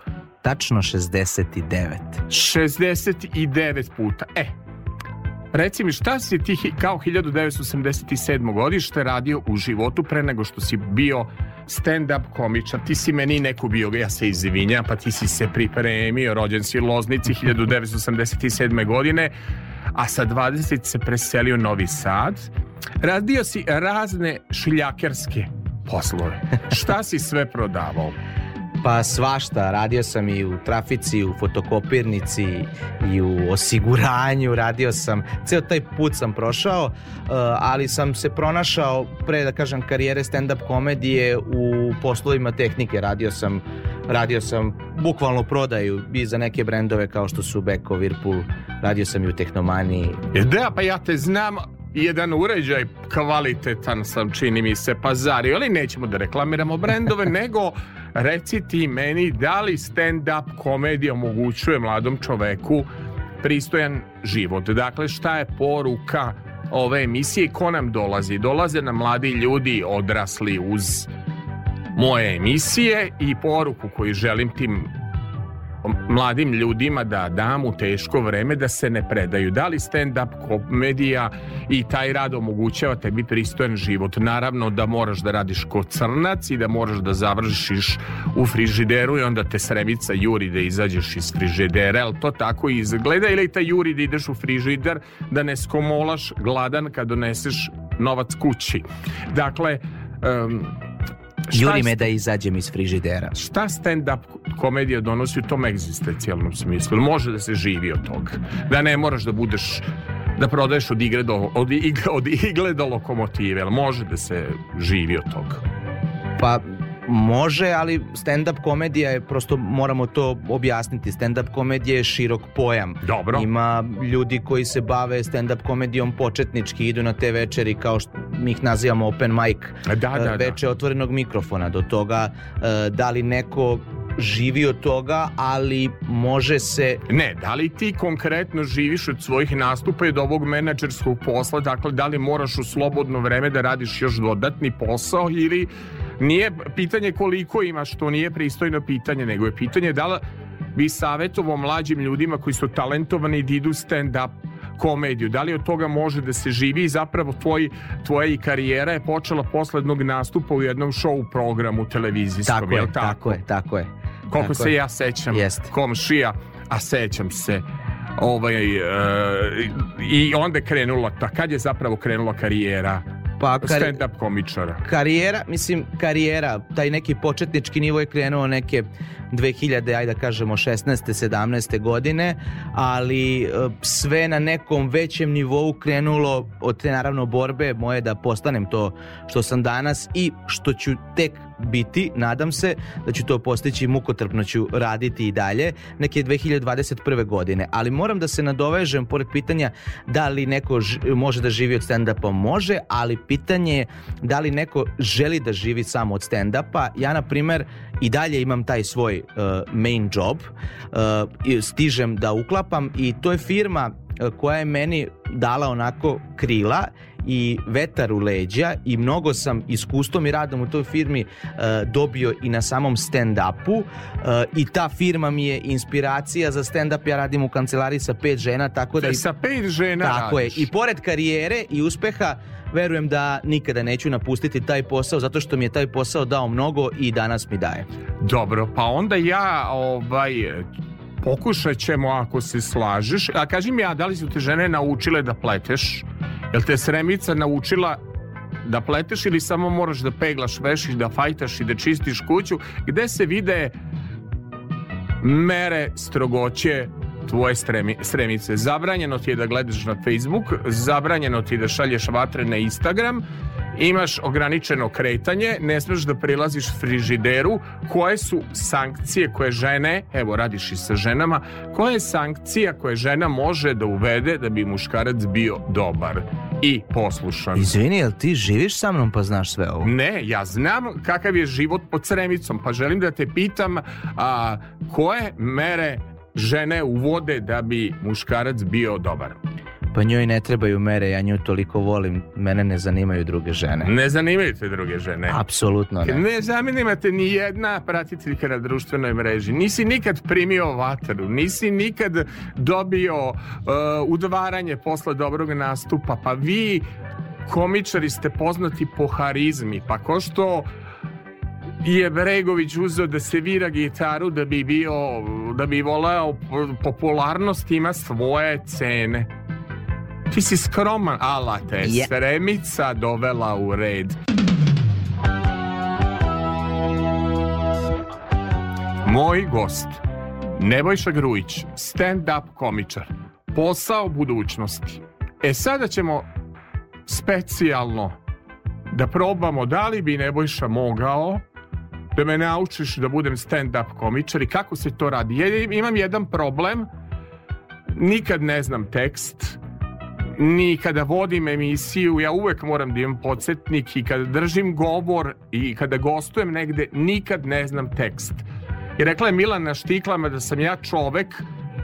Tačno 69. 69 puta. E, Reci mi, šta si ti kao 1987. godište radio u životu pre nego što si bio stand-up komičar? Ti si meni neku bio, ja se izvinjam, pa ti si se pripremio, rođen si u Loznici 1987. godine a sa 20 se preselio u Novi Sad. Radio si razne šiljakerske poslove. Šta si sve prodavao? Pa svašta, radio sam i u trafici, u fotokopirnici i u osiguranju, radio sam, ceo taj put sam prošao, eh, ali sam se pronašao pre, da kažem, karijere stand-up komedije u poslovima tehnike, radio sam radio sam bukvalno prodaju i za neke brendove kao što su Beko, Whirlpool, radio sam i u Tehnomaniji. E, da, pa ja te znam, jedan uređaj kvalitetan sam čini mi se pazario, ali nećemo da reklamiramo brendove, nego reci ti meni da li stand-up komedija omogućuje mladom čoveku pristojan život. Dakle, šta je poruka ove emisije i ko nam dolazi? Dolaze nam mladi ljudi odrasli uz moje emisije i poruku koju želim tim mladim ljudima da dam u teško vreme da se ne predaju. Da li stand-up komedija i taj rad omogućava tebi pristojan život? Naravno da moraš da radiš ko crnac i da moraš da završiš u frižideru i onda te sremica juri da izađeš iz frižidera, ali to tako izgleda ili ta juri da ideš u frižider da ne skomolaš gladan kad doneseš novac kući. Dakle, um, Juri me da izađem iz frižidera. Šta stand-up komedija donosi u tom egzistencijalnom smislu? Može da se živi od toga. Da ne moraš da budeš da prodaješ od igre do, od igle, od igle do lokomotive. Može da se živi od toga? Pa Može, ali stand-up komedija je, prosto moramo to objasniti, stand-up komedija je širok pojam. Dobro. Ima ljudi koji se bave stand-up komedijom početnički, idu na te večeri kao što mi ih nazivamo open mic, e, da, e, da, da, veče da. otvorenog mikrofona do toga, e, da li neko živi od toga, ali može se... Ne, da li ti konkretno živiš od svojih nastupa i od ovog menadžerskog posla, dakle da li moraš u slobodno vreme da radiš još dodatni posao ili nije pitanje koliko imaš, to nije pristojno pitanje, nego je pitanje da li bi savjetovo mlađim ljudima koji su talentovani da idu stand-up komediju, da li od toga može da se živi i zapravo tvoj, tvoja i karijera je počela posle jednog nastupa u jednom show programu televizijskom, tako je, je tako? tako? je, tako je. Koliko tako se je. ja sećam, Jest. komšija, a sećam se ovaj, e, i onda krenula, ta, kad je zapravo krenula karijera Pa kar... Stand-up komičara. Karijera, mislim, karijera, taj neki početnički nivo je krenuo neke 2000, ajde da kažemo 16. 17. godine, ali e, sve na nekom većem nivou krenulo od te naravno borbe moje da postanem to što sam danas i što ću tek biti, nadam se da ću to postići mukotrpno ću raditi i dalje, neke 2021. godine, ali moram da se nadovežem pored pitanja da li neko može da živi od stand-upa, može, ali pitanje je da li neko želi da živi samo od stand-upa. Ja, na primer, i dalje imam taj svoj uh, main job, uh, stižem da uklapam i to je firma uh, koja je meni dala onako krila i vetar u leđa i mnogo sam iskustvom i radom u toj firmi e, dobio i na samom stand-upu e, i ta firma mi je inspiracija za stand-up. Ja radim u kancelariji sa pet žena, tako da... I, sa pet žena Tako radiš. je. I pored karijere i uspeha, verujem da nikada neću napustiti taj posao zato što mi je taj posao dao mnogo i danas mi daje. Dobro, pa onda ja ovaj pokušat ćemo ako se slažeš. A kaži mi, a da li su te žene naučile da pleteš? Jel te sremica naučila da pleteš ili samo moraš da peglaš, vešiš, da fajtaš i da čistiš kuću? Gde se vide mere strogoće tvoje stremi, stremice. Zabranjeno ti je da gledaš na Facebook, zabranjeno ti je da šalješ vatre na Instagram, imaš ograničeno kretanje, ne smeš da prilaziš frižideru, koje su sankcije koje žene, evo radiš i sa ženama, koja je sankcija koje žena može da uvede da bi muškarac bio dobar i poslušan. Izvini, jel ti živiš sa mnom pa znaš sve ovo? Ne, ja znam kakav je život pod sremicom, pa želim da te pitam a, koje mere žene uvode da bi muškarac bio dobar. Pa njoj ne trebaju mere, ja nju toliko volim, mene ne zanimaju druge žene. Ne zanimaju te druge žene? Apsolutno ne. Ne zanima te ni jedna pratiteljka na društvenoj mreži. Nisi nikad primio vatru, nisi nikad dobio uh, udvaranje posle dobrog nastupa. Pa vi komičari ste poznati po harizmi, pa ko što je Bregović uzeo da se vira gitaru da bi bio, da bi voleo popularnost ima svoje cene. Ti si skroman, ala te yeah. sremica dovela u red. Moj gost, Nebojša Grujić, stand-up komičar, posao budućnosti. E sada ćemo specijalno da probamo da li bi Nebojša mogao da me naučiš da budem stand-up komičar i kako se to radi. Ja imam jedan problem, nikad ne znam tekst, ni kada vodim emisiju, ja uvek moram da imam podsjetnik i kada držim govor i kada gostujem negde, nikad ne znam tekst. I rekla je Milana Štiklama da sam ja čovek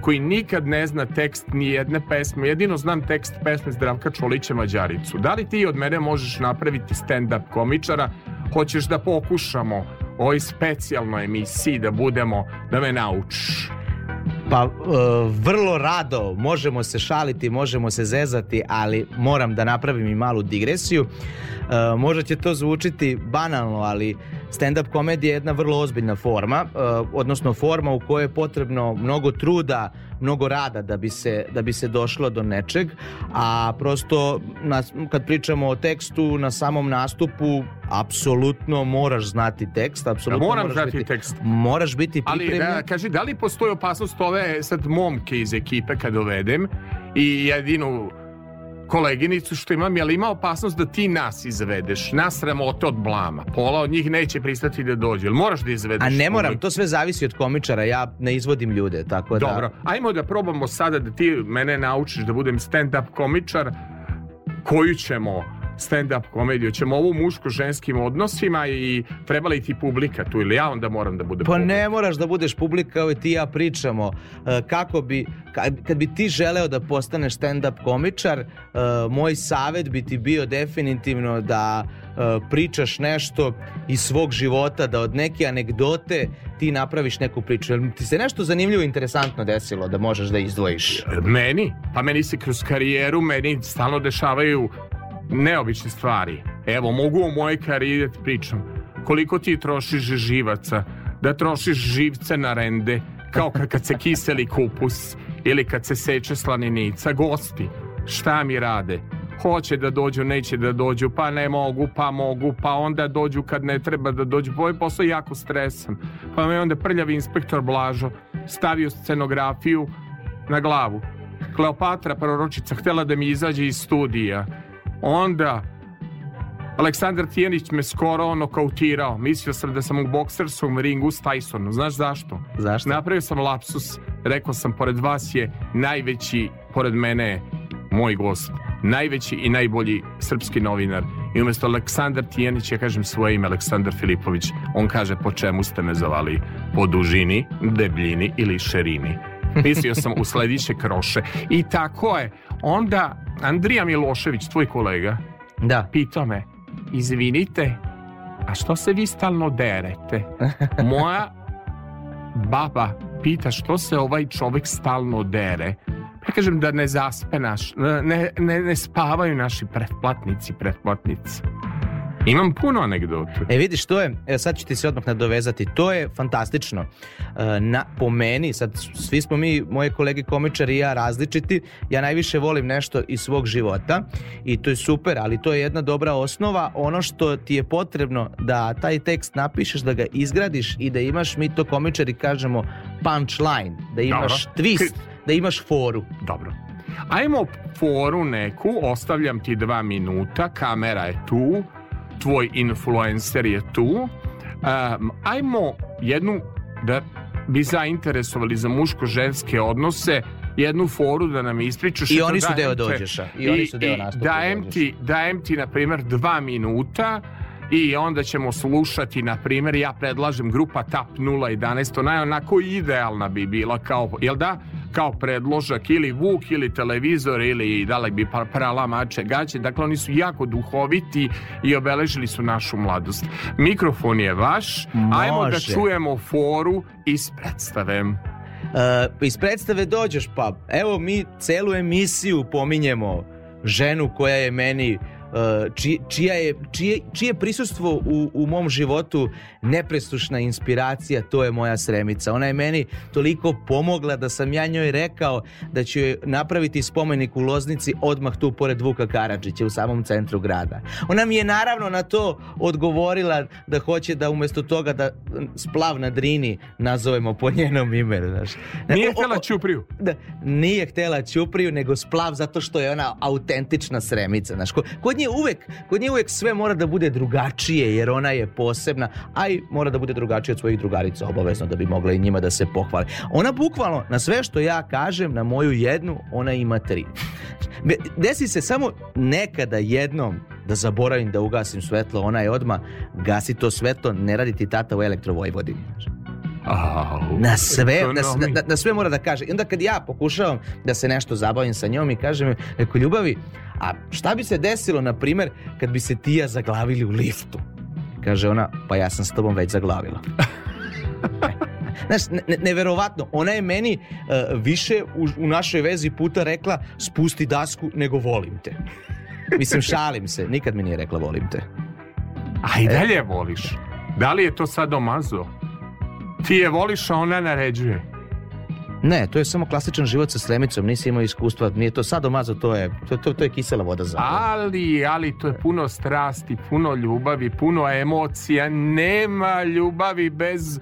koji nikad ne zna tekst ni jedne pesme. Jedino znam tekst pesme Zdravka Čolića Mađaricu. Da li ti od mene možeš napraviti stand-up komičara? Hoćeš da pokušamo? ovoj specijalnoj emisiji da budemo, da me naučiš. Pa e, vrlo rado možemo se šaliti, možemo se zezati, ali moram da napravim i malu digresiju. E, možda će to zvučiti banalno, ali stand-up komedija je jedna vrlo ozbiljna forma, uh, odnosno forma u kojoj je potrebno mnogo truda, mnogo rada da bi se, da bi se došlo do nečeg, a prosto na, kad pričamo o tekstu na samom nastupu, apsolutno moraš znati tekst, apsolutno moraš, moraš znati biti, tekst. Moraš biti pripremljen. Ali da, kaži, da li postoji opasnost ove sad momke iz ekipe kad dovedem i jedinu koleginicu što imam, jel ima opasnost da ti nas izvedeš, nas sramote od blama. Pola od njih neće pristati da dođe, jel moraš da izvedeš? A ne moram, to sve zavisi od komičara, ja ne izvodim ljude, tako da... Dobro, ajmo da probamo sada da ti mene naučiš da budem stand-up komičar, koju ćemo stand-up komediju. Čemo ovu muško-ženskim odnosima i treba li ti publika tu ili ja onda moram da budem Pa publika. ne moraš da budeš publika, kao ti ja pričamo. E, kako bi, kad bi ti želeo da postaneš stand-up komičar, e, moj savet bi ti bio definitivno da e, pričaš nešto iz svog života, da od neke anegdote ti napraviš neku priču. Jel ti se nešto zanimljivo i interesantno desilo da možeš da izdvojiš? Meni? Pa meni se kroz karijeru, meni stalno dešavaju neobične stvari. Evo, mogu o mojoj karijeri da pričam. Koliko ti trošiš živaca? Da trošiš živce na rende, kao kad se kiseli kupus ili kad se seče slaninica. Gosti, šta mi rade? Hoće da dođu, neće da dođu, pa ne mogu, pa mogu, pa onda dođu kad ne treba da dođu. Ovaj posao jako stresan. Pa me onda prljavi inspektor Blažo stavio scenografiju na glavu. Kleopatra, proročica, htela da mi izađe iz studija Onda, Aleksandar Tijanić me skoro ono kautirao. Mislio sam da sam u bokserskom ringu s Tysonom. Znaš zašto? Zašto? Napravio sam lapsus. Rekao sam, pored vas je najveći, pored mene je moj gost. Najveći i najbolji srpski novinar. I umjesto Aleksandar Tijanić, ja kažem svoje ime, Aleksandar Filipović. On kaže, po čemu ste me zavali? Po dužini, debljini ili šerini? mislio sam u sledeće kroše. I tako je. Onda Andrija Milošević, tvoj kolega, da. pitao me, izvinite, a što se vi stalno derete? Moja baba pita što se ovaj čovjek stalno dere. Ja kažem da ne zaspe naš, ne, ne, ne spavaju naši pretplatnici, pretplatnici. Imam puno anegdota. E vidiš, to je, e, sad ću ti se odmah nadovezati, to je fantastično. E, na, po meni, sad svi smo mi, moje kolege komičari i ja različiti, ja najviše volim nešto iz svog života i to je super, ali to je jedna dobra osnova, ono što ti je potrebno da taj tekst napišeš, da ga izgradiš i da imaš, mi to komičari kažemo punchline, da imaš Dobro. twist, da imaš foru. Dobro. Ajmo foru neku, ostavljam ti dva minuta, kamera je tu, tvoj influencer je tu. Um, ajmo jednu da bi zainteresovali za muško-ženske odnose jednu foru da nam ispričaš. I oni su dajem deo dođeša. I, i oni su deo nastupa. Dajem ti, dajem ti, na primer, dva minuta i onda ćemo slušati, na primer, ja predlažem grupa TAP 011, ona je onako idealna bi bila kao, jel da? kao predložak ili vuk ili televizor ili dalek bi pa- prala mače gaće. Dakle, oni su jako duhoviti i obeležili su našu mladost. Mikrofon je vaš. Može. Ajmo da čujemo foru iz predstave. Uh, iz predstave dođeš pa evo mi celu emisiju pominjemo ženu koja je meni Uh, čije, čija je, čije, čije prisustvo u, u mom životu nepresušna inspiracija, to je moja sremica. Ona je meni toliko pomogla da sam ja njoj rekao da ću joj napraviti spomenik u Loznici odmah tu pored Vuka Karadžića u samom centru grada. Ona mi je naravno na to odgovorila da hoće da umesto toga da splav na Drini nazovemo po njenom imenu. Znaš. Nije htela Ćupriju. Da, nije htela Ćupriju, nego splav zato što je ona autentična sremica. Znaš. Kod nje nje uvek, kod nje uvek sve mora da bude drugačije jer ona je posebna, a i mora da bude drugačije od svojih drugarica obavezno da bi mogla i njima da se pohvali. Ona bukvalno na sve što ja kažem, na moju jednu, ona ima tri. Desi se samo nekada jednom da zaboravim da ugasim svetlo, ona je odma gasi to svetlo, ne radi ti tata u elektrovojvodini. Znaš. Au, na sve, na, na, na, sve mora da kaže. I onda kad ja pokušavam da se nešto zabavim sa njom i kažem, joj, reko ljubavi, a šta bi se desilo, na primer, kad bi se ti ja zaglavili u liftu? Kaže ona, pa ja sam s tobom već zaglavila. Znaš, ne, neverovatno, ona je meni uh, više u, u našoj vezi puta rekla spusti dasku nego volim te. Mislim, šalim se, nikad mi nije rekla volim te. A i e. dalje e. voliš. Da li je to sad omazo? Ti je voliš, a ona naređuje. Ne, to je samo klasičan život sa slemicom, nisi imao iskustva, nije to sadomazo, to je, to, to, to je kisela voda za... Ali, ali, to je puno strasti, puno ljubavi, puno emocija, nema ljubavi bez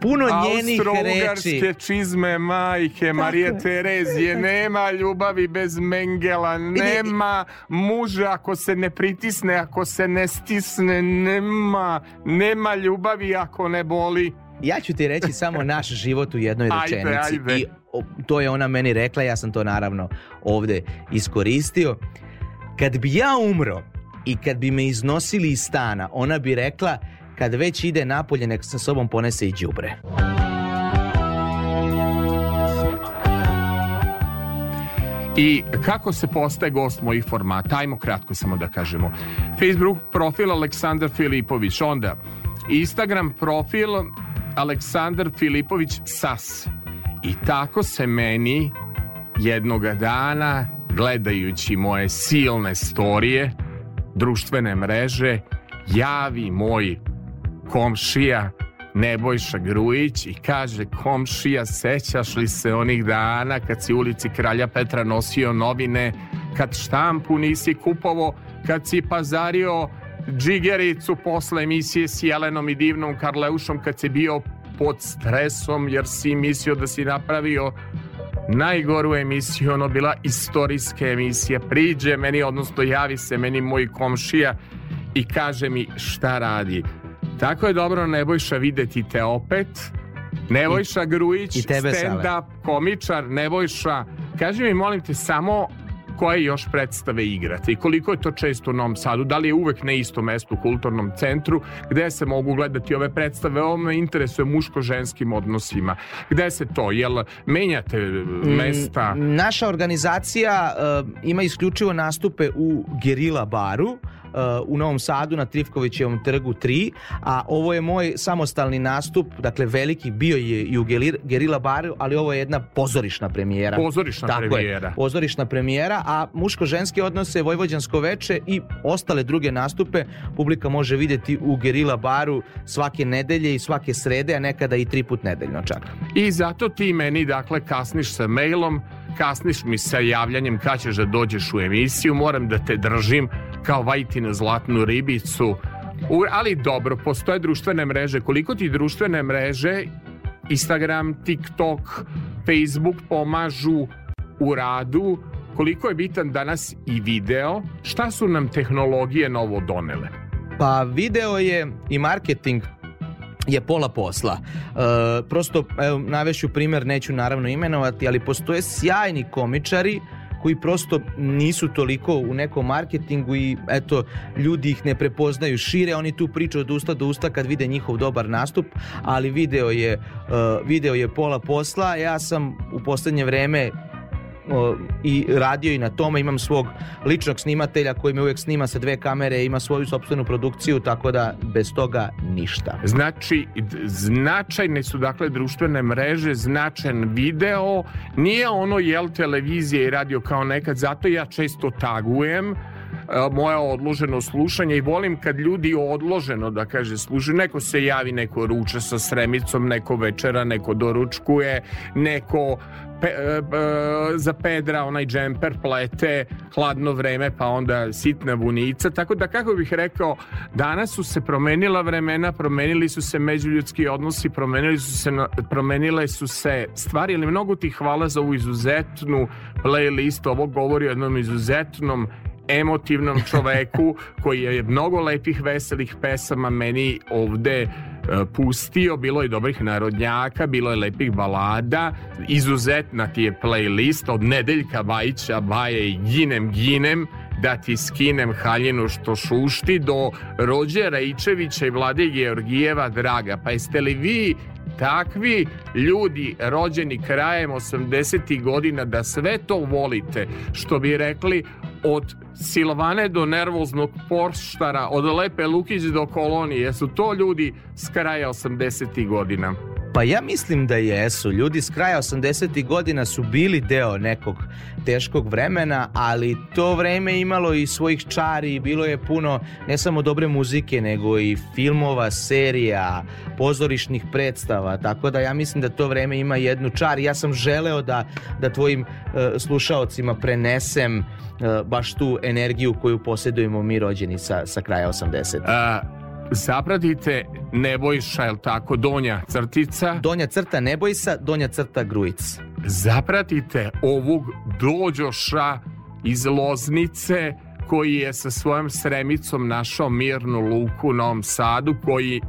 puno njenih reči. čizme majke Tako Marije Terezije, nema ljubavi bez Mengela, nema muža ako se ne pritisne, ako se ne stisne, nema, nema ljubavi ako ne boli ja ću ti reći samo naš život u jednoj rečenici. Ajbe, ajbe. I to je ona meni rekla, ja sam to naravno ovde iskoristio. Kad bi ja umro i kad bi me iznosili iz stana, ona bi rekla kad već ide napolje nek sa sobom ponese i đubre. I kako se postaje gost mojih formata? Ajmo kratko samo da kažemo. Facebook profil Aleksandar Filipović, onda Instagram profil Aleksandar Filipović Sas. I tako se meni jednoga dana, gledajući moje silne storije, društvene mreže, javi moj komšija Nebojša Grujić i kaže komšija sećaš li se onih dana kad si ulici Kralja Petra nosio novine kad štampu nisi kupovo kad si pazario džigericu posle emisije s Jelenom i divnom Karleušom kad si bio pod stresom jer si mislio da si napravio najgoru emisiju, ono bila istorijska emisija. Priđe meni, odnosno javi se meni moj komšija i kaže mi šta radi. Tako je dobro, Nebojša, videti te opet. Nebojša I, Grujić, stand-up komičar, Nebojša, kaži mi, molim te, samo koje još predstave igrate i koliko je to često u Novom Sadu, da li je uvek na istom mestu u kulturnom centru gde se mogu gledati ove predstave, ovo me interesuje muško-ženskim odnosima. Gde se to, jel menjate e, mm, mesta? Naša organizacija uh, ima isključivo nastupe u Gerila baru, Uh, u Novom Sadu na Trifkovićevom trgu 3, a ovo je moj samostalni nastup, dakle veliki bio je i u Gerila Baru, ali ovo je jedna pozorišna premijera. Pozorišna Tako premijera. Je, pozorišna premijera, a muško-ženske odnose, Vojvođansko veče i ostale druge nastupe publika može videti u Gerila Baru svake nedelje i svake srede, a nekada i tri put nedeljno čak. I zato ti meni, dakle, kasniš sa mailom, kasniš mi sa javljanjem kada ćeš da dođeš u emisiju, moram da te držim kao vajti na zlatnu ribicu. U, ali dobro, postoje društvene mreže. Koliko ti društvene mreže, Instagram, TikTok, Facebook pomažu u radu, koliko je bitan danas i video, šta su nam tehnologije novo donele? Pa video je i marketing je pola posla. E, prosto, evo, navešću primer, neću naravno imenovati, ali postoje sjajni komičari koji prosto nisu toliko u nekom marketingu i eto, ljudi ih ne prepoznaju šire, oni tu pričaju od usta do usta kad vide njihov dobar nastup, ali video je, uh, video je pola posla, ja sam u poslednje vreme i radio i na tome, imam svog ličnog snimatelja koji me uvek snima sa dve kamere, ima svoju sopstvenu produkciju, tako da bez toga ništa. Znači, značajne su dakle društvene mreže, značajan video, nije ono jel televizija i radio kao nekad, zato ja često tagujem, e, moje odloženo slušanje i volim kad ljudi odloženo da kaže služi, neko se javi neko ruča sa sremicom, neko večera neko doručkuje, neko pe, e, e, za Pedra onaj džemper plete, hladno vreme, pa onda sitna bunica. Tako da, kako bih rekao, danas su se promenila vremena, promenili su se međuljudski odnosi, promenili su se, promenile su se stvari, ali mnogo ti hvala za ovu izuzetnu playlist. Ovo govori o jednom izuzetnom emotivnom čoveku koji je mnogo lepih veselih pesama meni ovde E, pustio, bilo je dobrih narodnjaka, bilo je lepih balada, izuzetna ti je playlist od Nedeljka Bajića, Baje i Ginem Ginem, da ti skinem haljinu što šušti do Rođera Ičevića i Vlade Georgijeva Draga. Pa jeste li vi takvi ljudi rođeni krajem 80. godina da sve to volite što bi rekli od Silvane do nervoznog porštara od Lepe Lukić do Kolonije su to ljudi s kraja 80. godina Pa ja mislim da jesu. Ljudi s kraja 80. godina su bili deo nekog teškog vremena, ali to vreme imalo i svojih čari i bilo je puno ne samo dobre muzike, nego i filmova, serija, pozorišnih predstava. Tako da ja mislim da to vreme ima jednu čar. Ja sam želeo da, da tvojim e, eh, slušaocima prenesem e, baš tu energiju koju posjedujemo mi rođeni sa, sa kraja 80. A, zapratite Nebojša, je tako, donja crtica? Donja crta Nebojsa, donja crta Grujic. Zapratite ovog dođoša iz Loznice koji je sa svojom sremicom našao mirnu luku u Novom Sadu, koji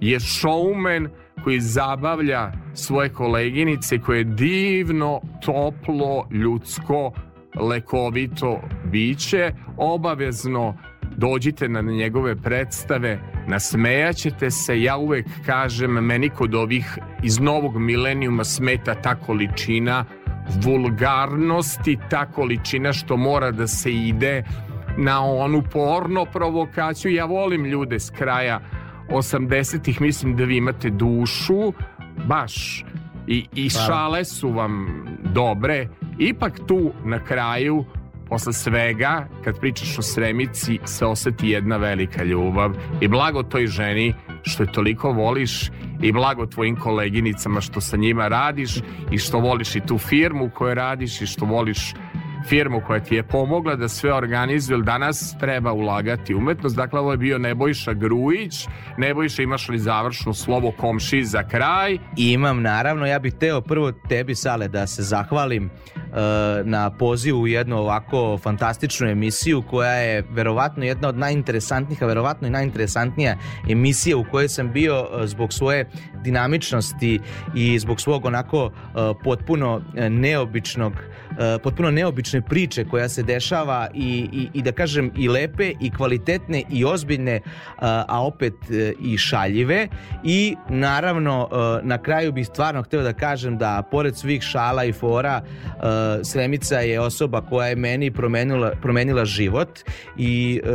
je showman koji zabavlja svoje koleginice, koje je divno, toplo, ljudsko, lekovito biće, obavezno dođite na njegove predstave, nasmejaćete se, ja uvek kažem, meni kod ovih iz novog milenijuma smeta ta količina vulgarnosti, ta količina što mora da se ide na onu porno provokaciju. Ja volim ljude s kraja 80-ih, mislim da vi imate dušu, baš, i, i pa. šale su vam dobre. Ipak tu na kraju posle svega, kad pričaš o Sremici, se oseti jedna velika ljubav i blago toj ženi što je toliko voliš i blago tvojim koleginicama što sa njima radiš i što voliš i tu firmu koju radiš i što voliš firmu koja ti je pomogla da sve organizuje, jer danas treba ulagati umetnost. Dakle, ovo je bio Nebojša Grujić. Nebojša, imaš li završno slovo komši za kraj? Imam, naravno. Ja bih teo prvo tebi, Sale, da se zahvalim E, na pozivu u jednu ovako fantastičnu emisiju koja je verovatno jedna od najinteresantnijih, a verovatno i najinteresantnija emisija u kojoj sam bio e, zbog svoje dinamičnosti i zbog svog onako e, potpuno neobičnog potpuno neobične priče koja se dešava i, i, i da kažem i lepe i kvalitetne i ozbiljne a opet i šaljive i naravno na kraju bih stvarno hteo da kažem da pored svih šala i fora Eh, Sremica je osoba koja je meni promenila, promenila život i eh,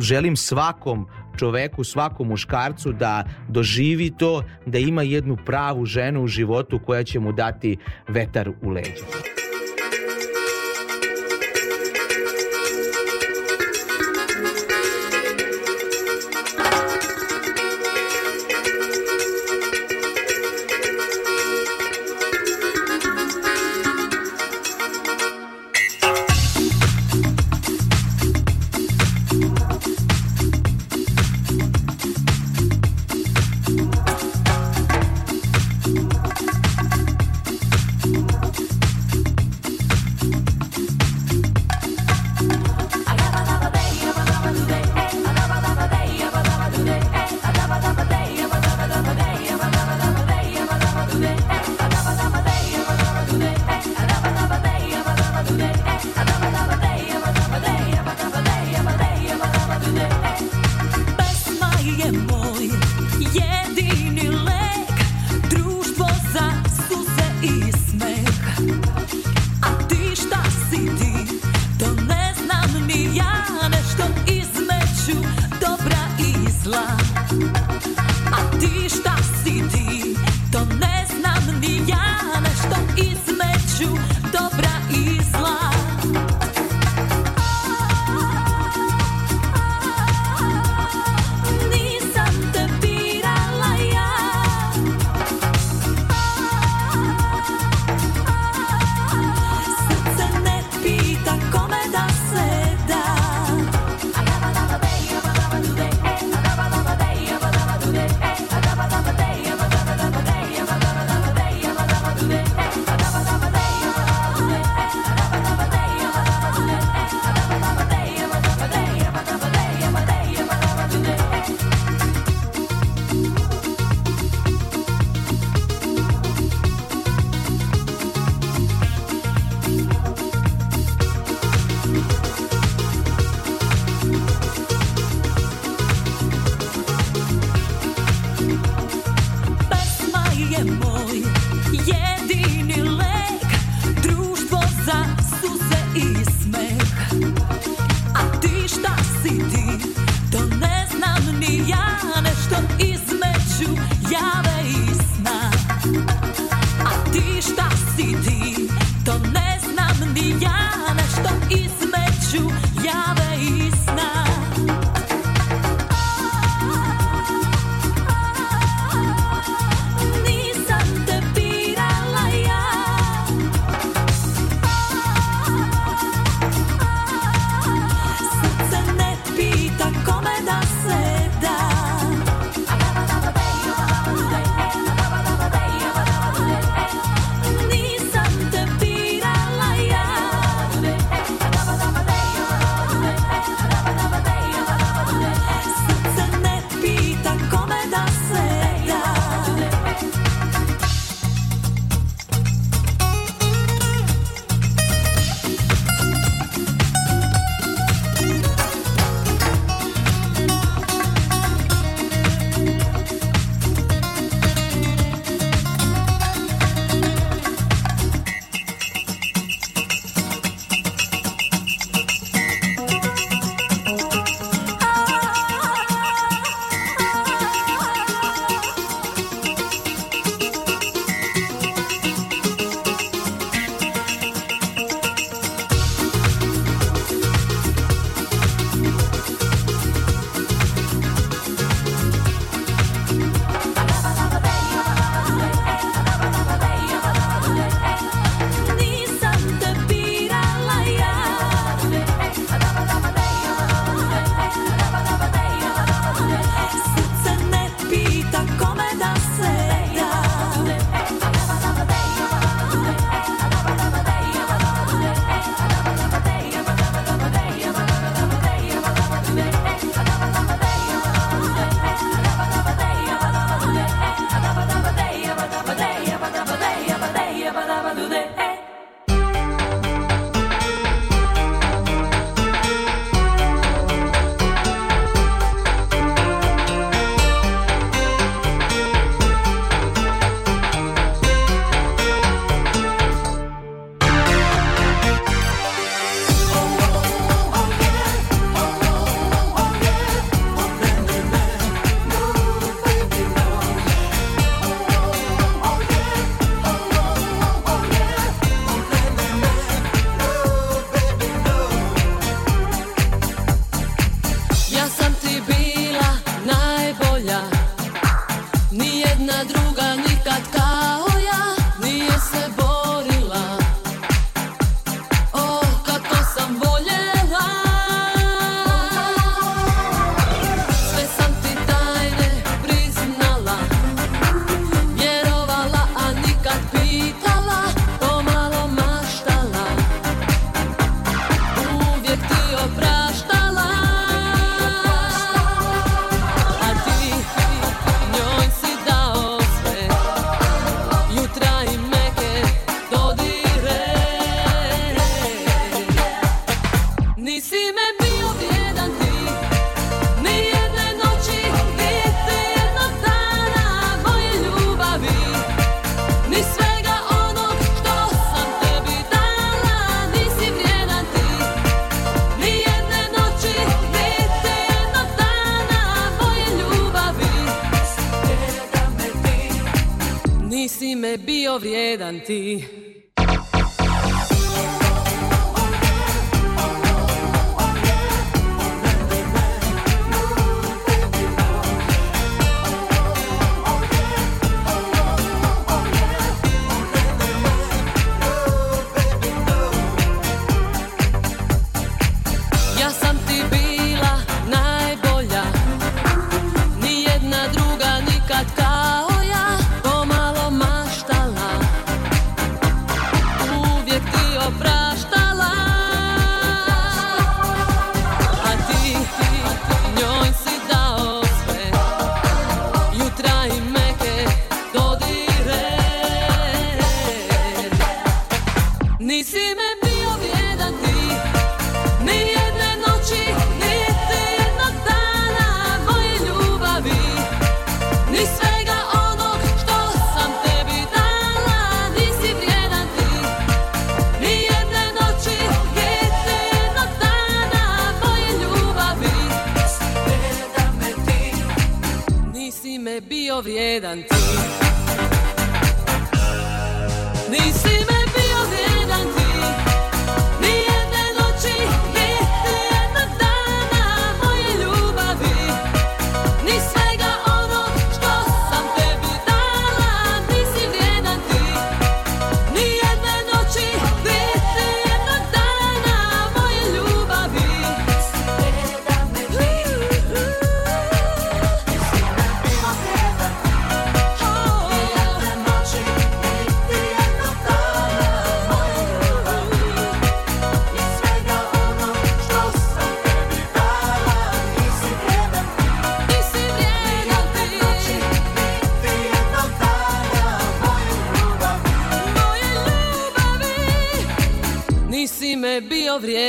želim svakom čoveku, svakom muškarcu da doživi to, da ima jednu pravu ženu u životu koja će mu dati vetar u leđu.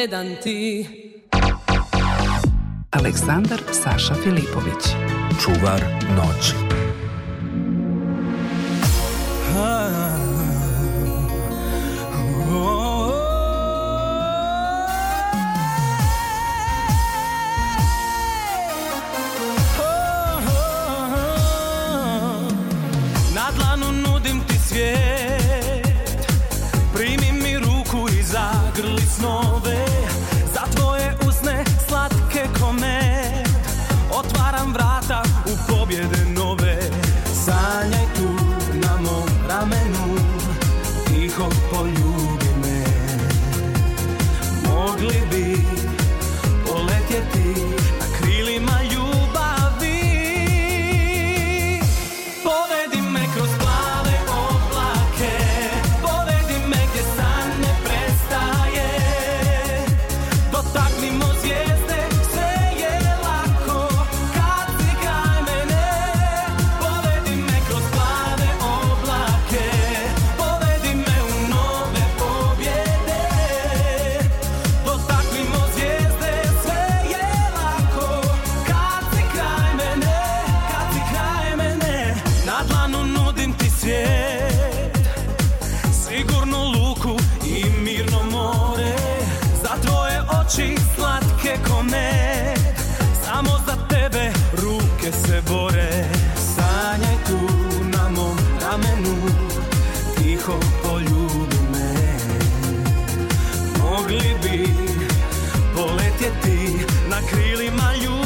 pedanti mogli bi poletjeti na krilima ljubavi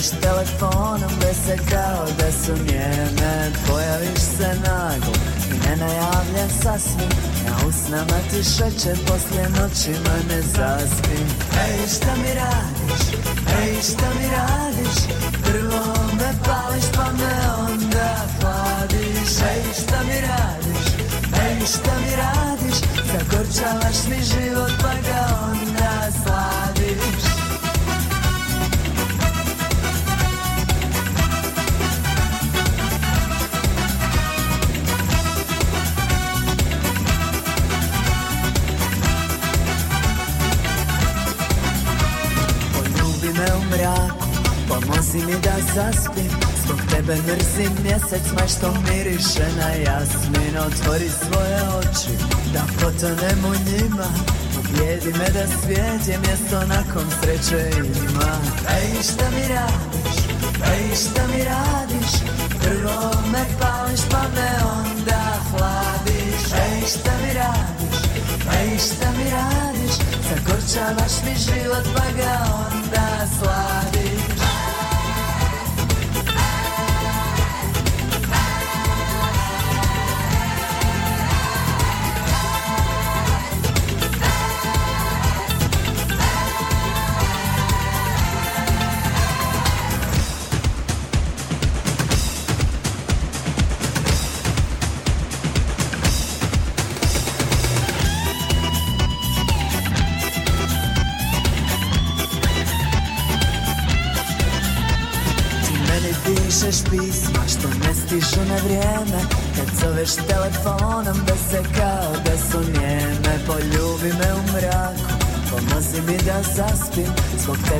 Zoveš telefonom gde se kao da su njene Pojaviš se naglo i nenajavljen sasvim Na usnama ti šećer, poslije noćima ne zaspim Ej šta mi radiš, ej šta mi radiš Prvo me pališ pa me onda hladiš Ej šta mi radiš, ej šta mi radiš Zagorčavaš mi život pa ga onda zaspim Zbog tebe mrzim mjesec maj što miriše na jasmin Otvori svoje oči da potonem u njima Pobjedi me da svijet je mjesto na kom sreće ima Ej šta mi radiš, ej šta mi radiš Prvo me pališ pa me onda hladiš Ej šta mi radiš, ej šta mi radiš Zagorčavaš mi život pa ga onda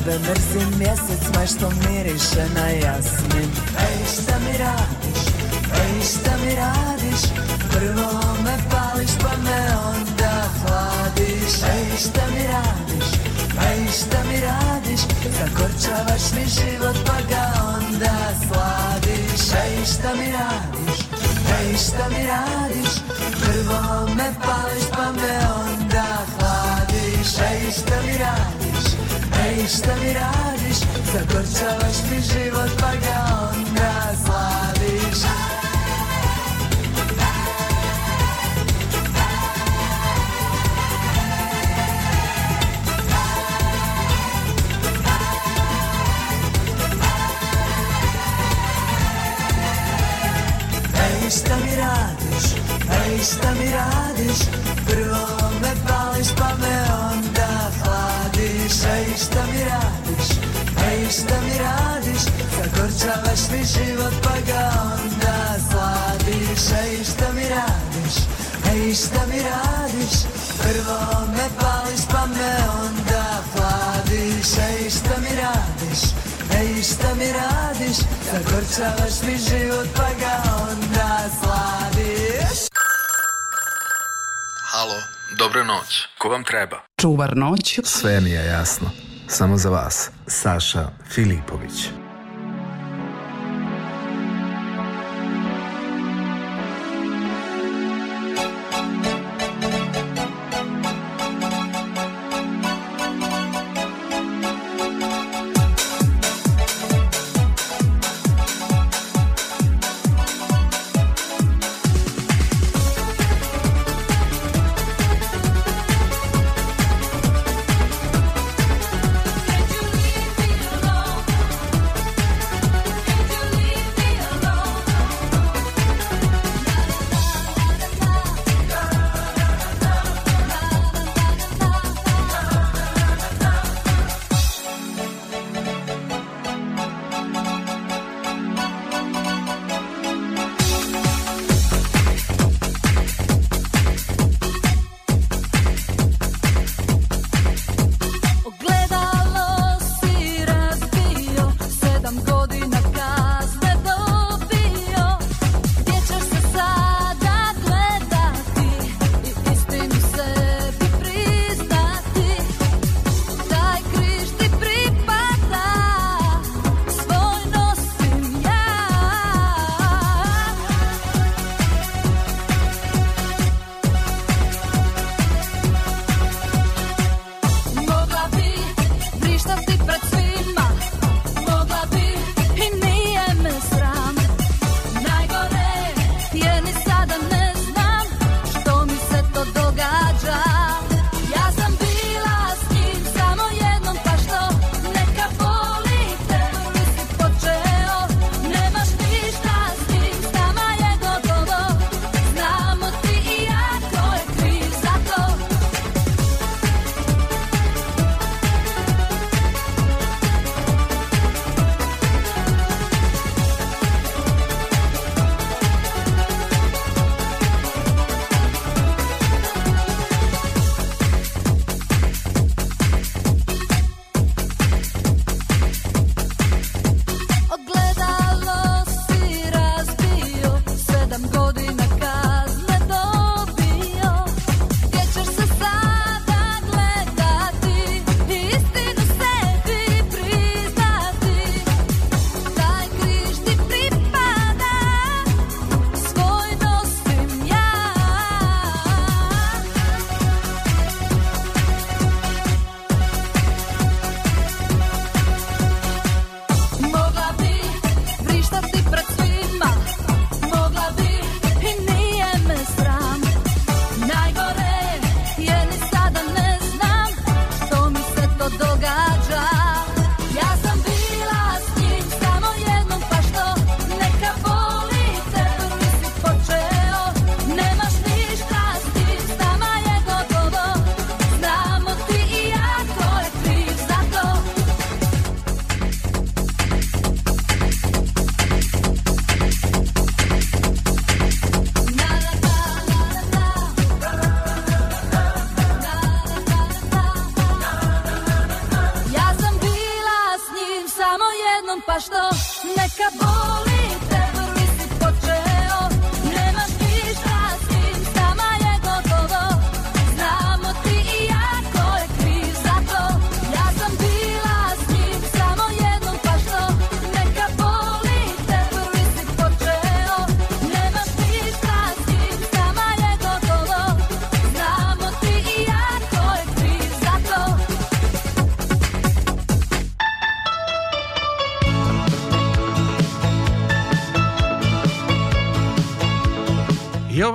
tebe da mrzim mjesec, sve što miriše na jasmin Ej, šta mi radiš? Ej, šta mi radiš? Prvo me pališ, pa me onda hladiš Ej, šta mi radiš? Ej, šta mi radiš? Zakorčavaš mi život, pa ga onda sladiš Ej, šta mi radiš? Ej, šta mi radiš? Prvo me pališ, pa me onda hladiš Ej, šta mi radiš? i šta mi radiš Zagorčavaš mi život pa ga onda slaviš Ej, šta mi radiš? Ej, šta mi radiš? Prvo me pališ pa me daš mi život pa ga onda sladiš Ej šta mi radiš, ej šta mi radiš Prvo me pališ pa me onda hladiš Ej šta mi radiš, ej šta mi radiš Zagorčavaš mi život pa ga onda sladiš Halo, dobro noć, ko vam treba? Čuvar noć. Sve mi je jasno, samo za vas, Saša Filipović.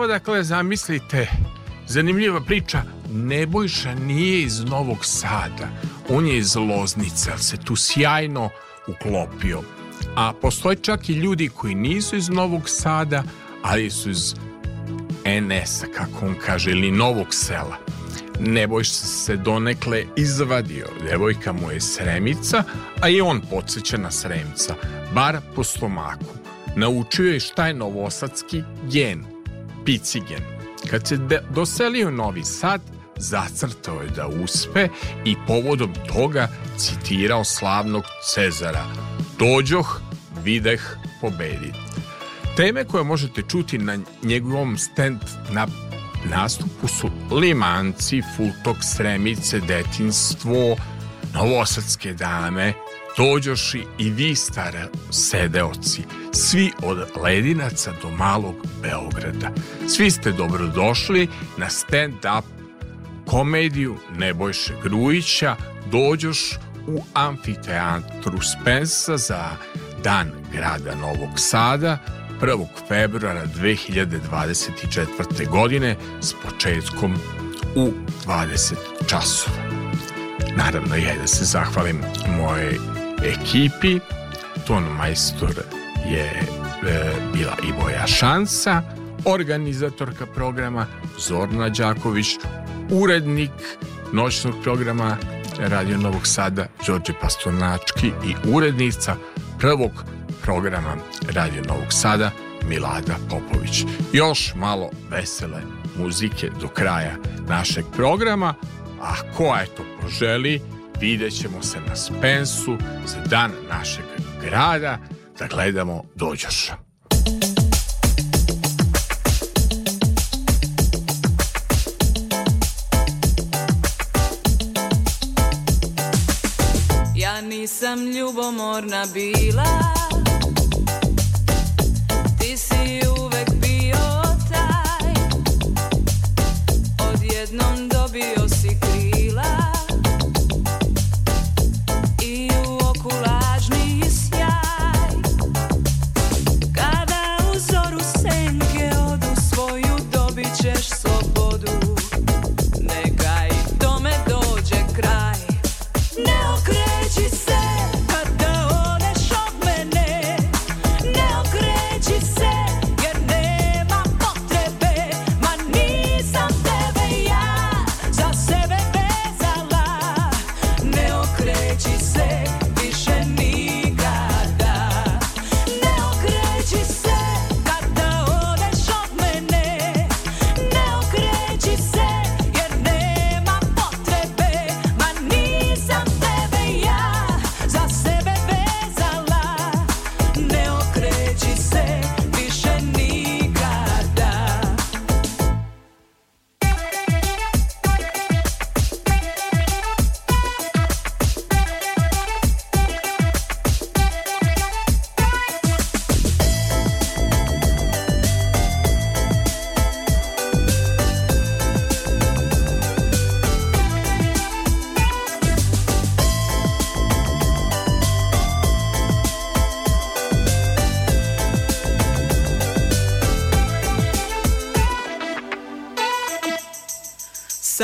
dakle, zamislite, zanimljiva priča, Nebojša nije iz Novog Sada, on je iz Loznice, ali se tu sjajno uklopio. A postoje čak i ljudi koji nisu iz Novog Sada, ali su iz NS-a, kako on kaže, ili Novog Sela. Nebojša se donekle izvadio, devojka mu je sremica, a i on podsjeća na sremca, bar po stomaku. Naučio je šta je novosadski gen – Picigen. Kad se doselio Novi Sad, zacrtao je da uspe i povodom toga citirao slavnog Cezara Dođoh, videh, pobedi. Teme koje možete čuti na njegovom stand na nastupu su Limanci, Futok, Sremice, Detinstvo, Novosadske dame, Dođoši i vi stara sedeoci svi od Ledinaca do Malog Beograda. Svi ste dobrodošli na stand-up komediju Nebojše Grujića Dođoš u amfiteatru Spensa za Dan grada Novog Sada 1. februara 2024. godine s početkom u 20 časova. Naravno, ja da se zahvalim moje ekipi, ton majstor je e, bila i moja šansa organizatorka programa Zorna Đaković urednik noćnog programa Radio Novog Sada Đorđe Pastornački i urednica prvog programa Radio Novog Sada Milada Popović. Još malo vesele muzike do kraja našeg programa, a ko je to poželi, vidjet ćemo se na Spensu za dan našeg grada da gledamo dođoša. Ja nisam ljubomorna bila Ti si uvek bio taj Odjednom dobio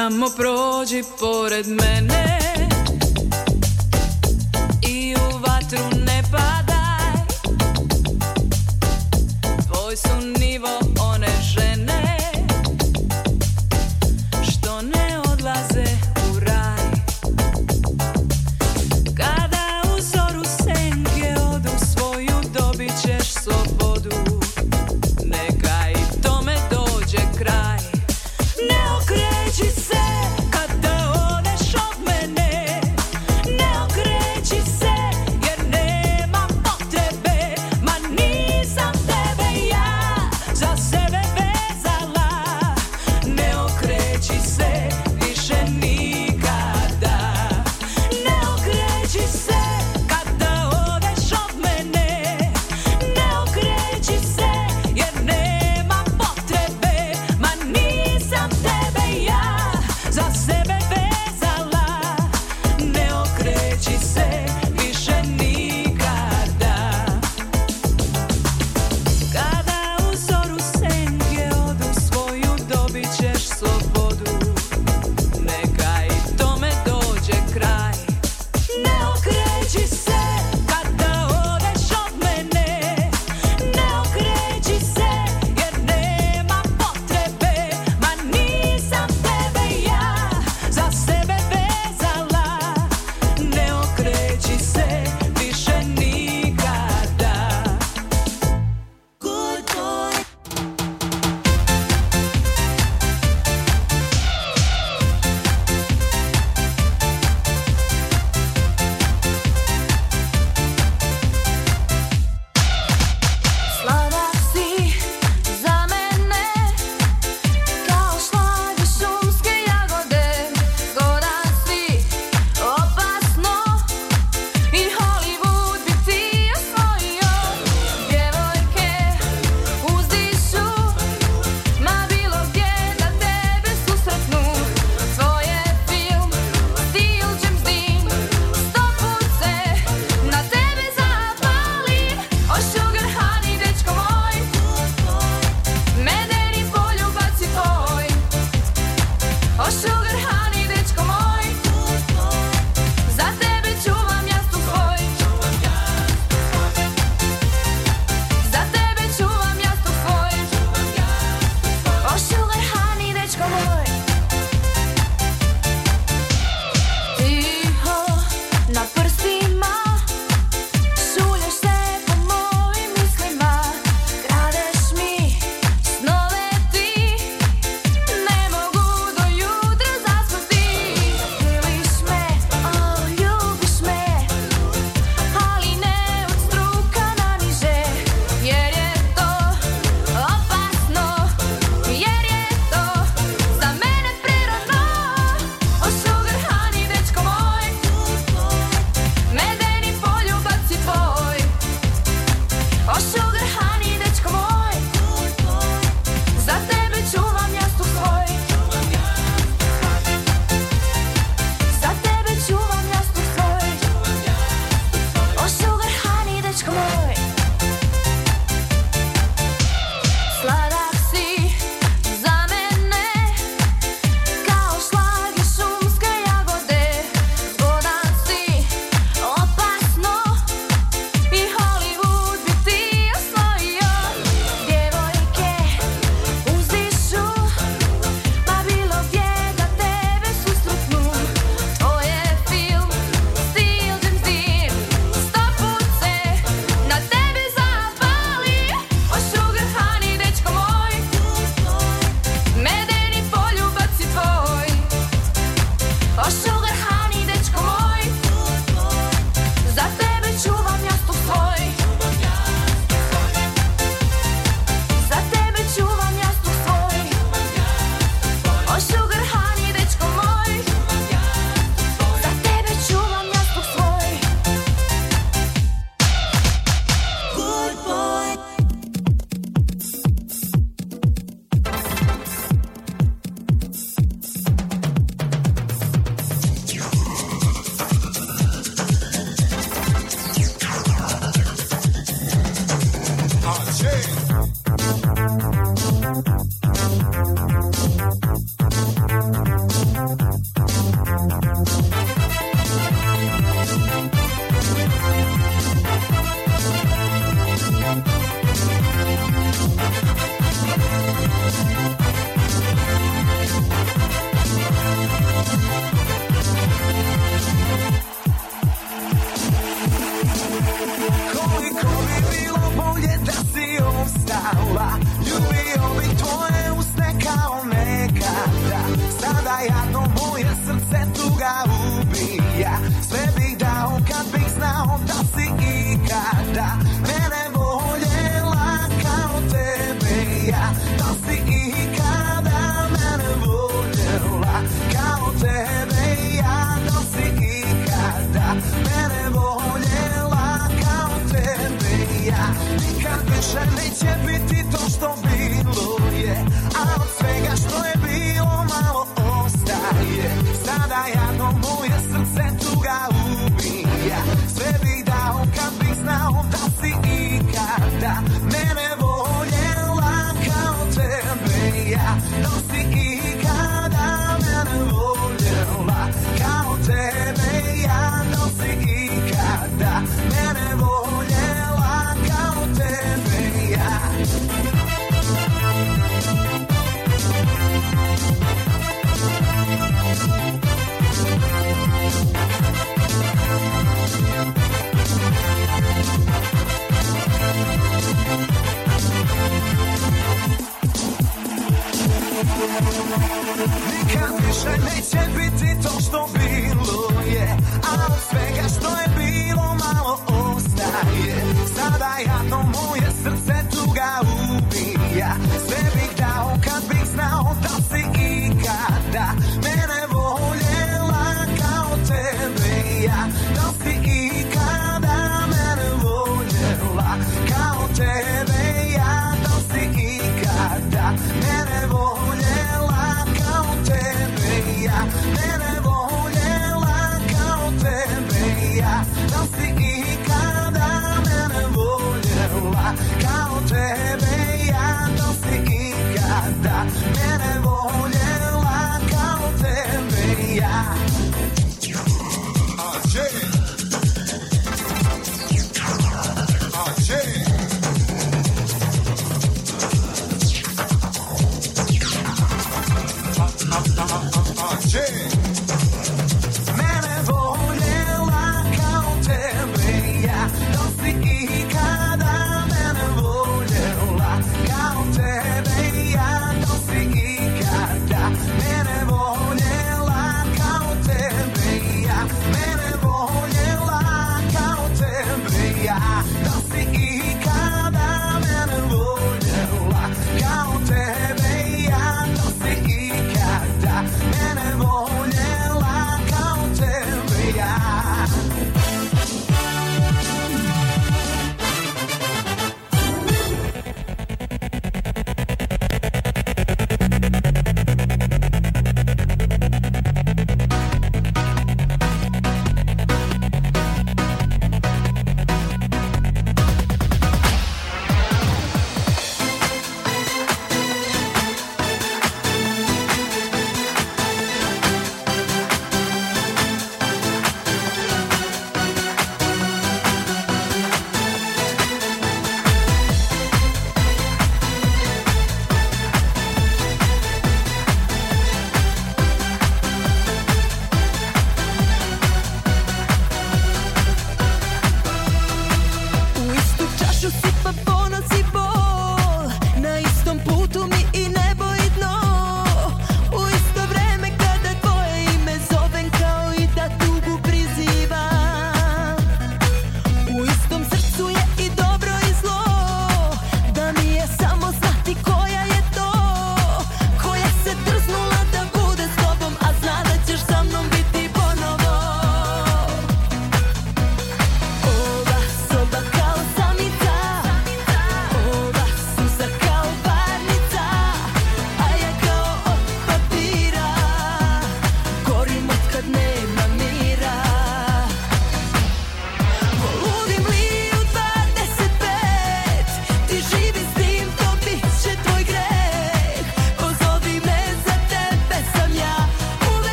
Samo prođi pored mene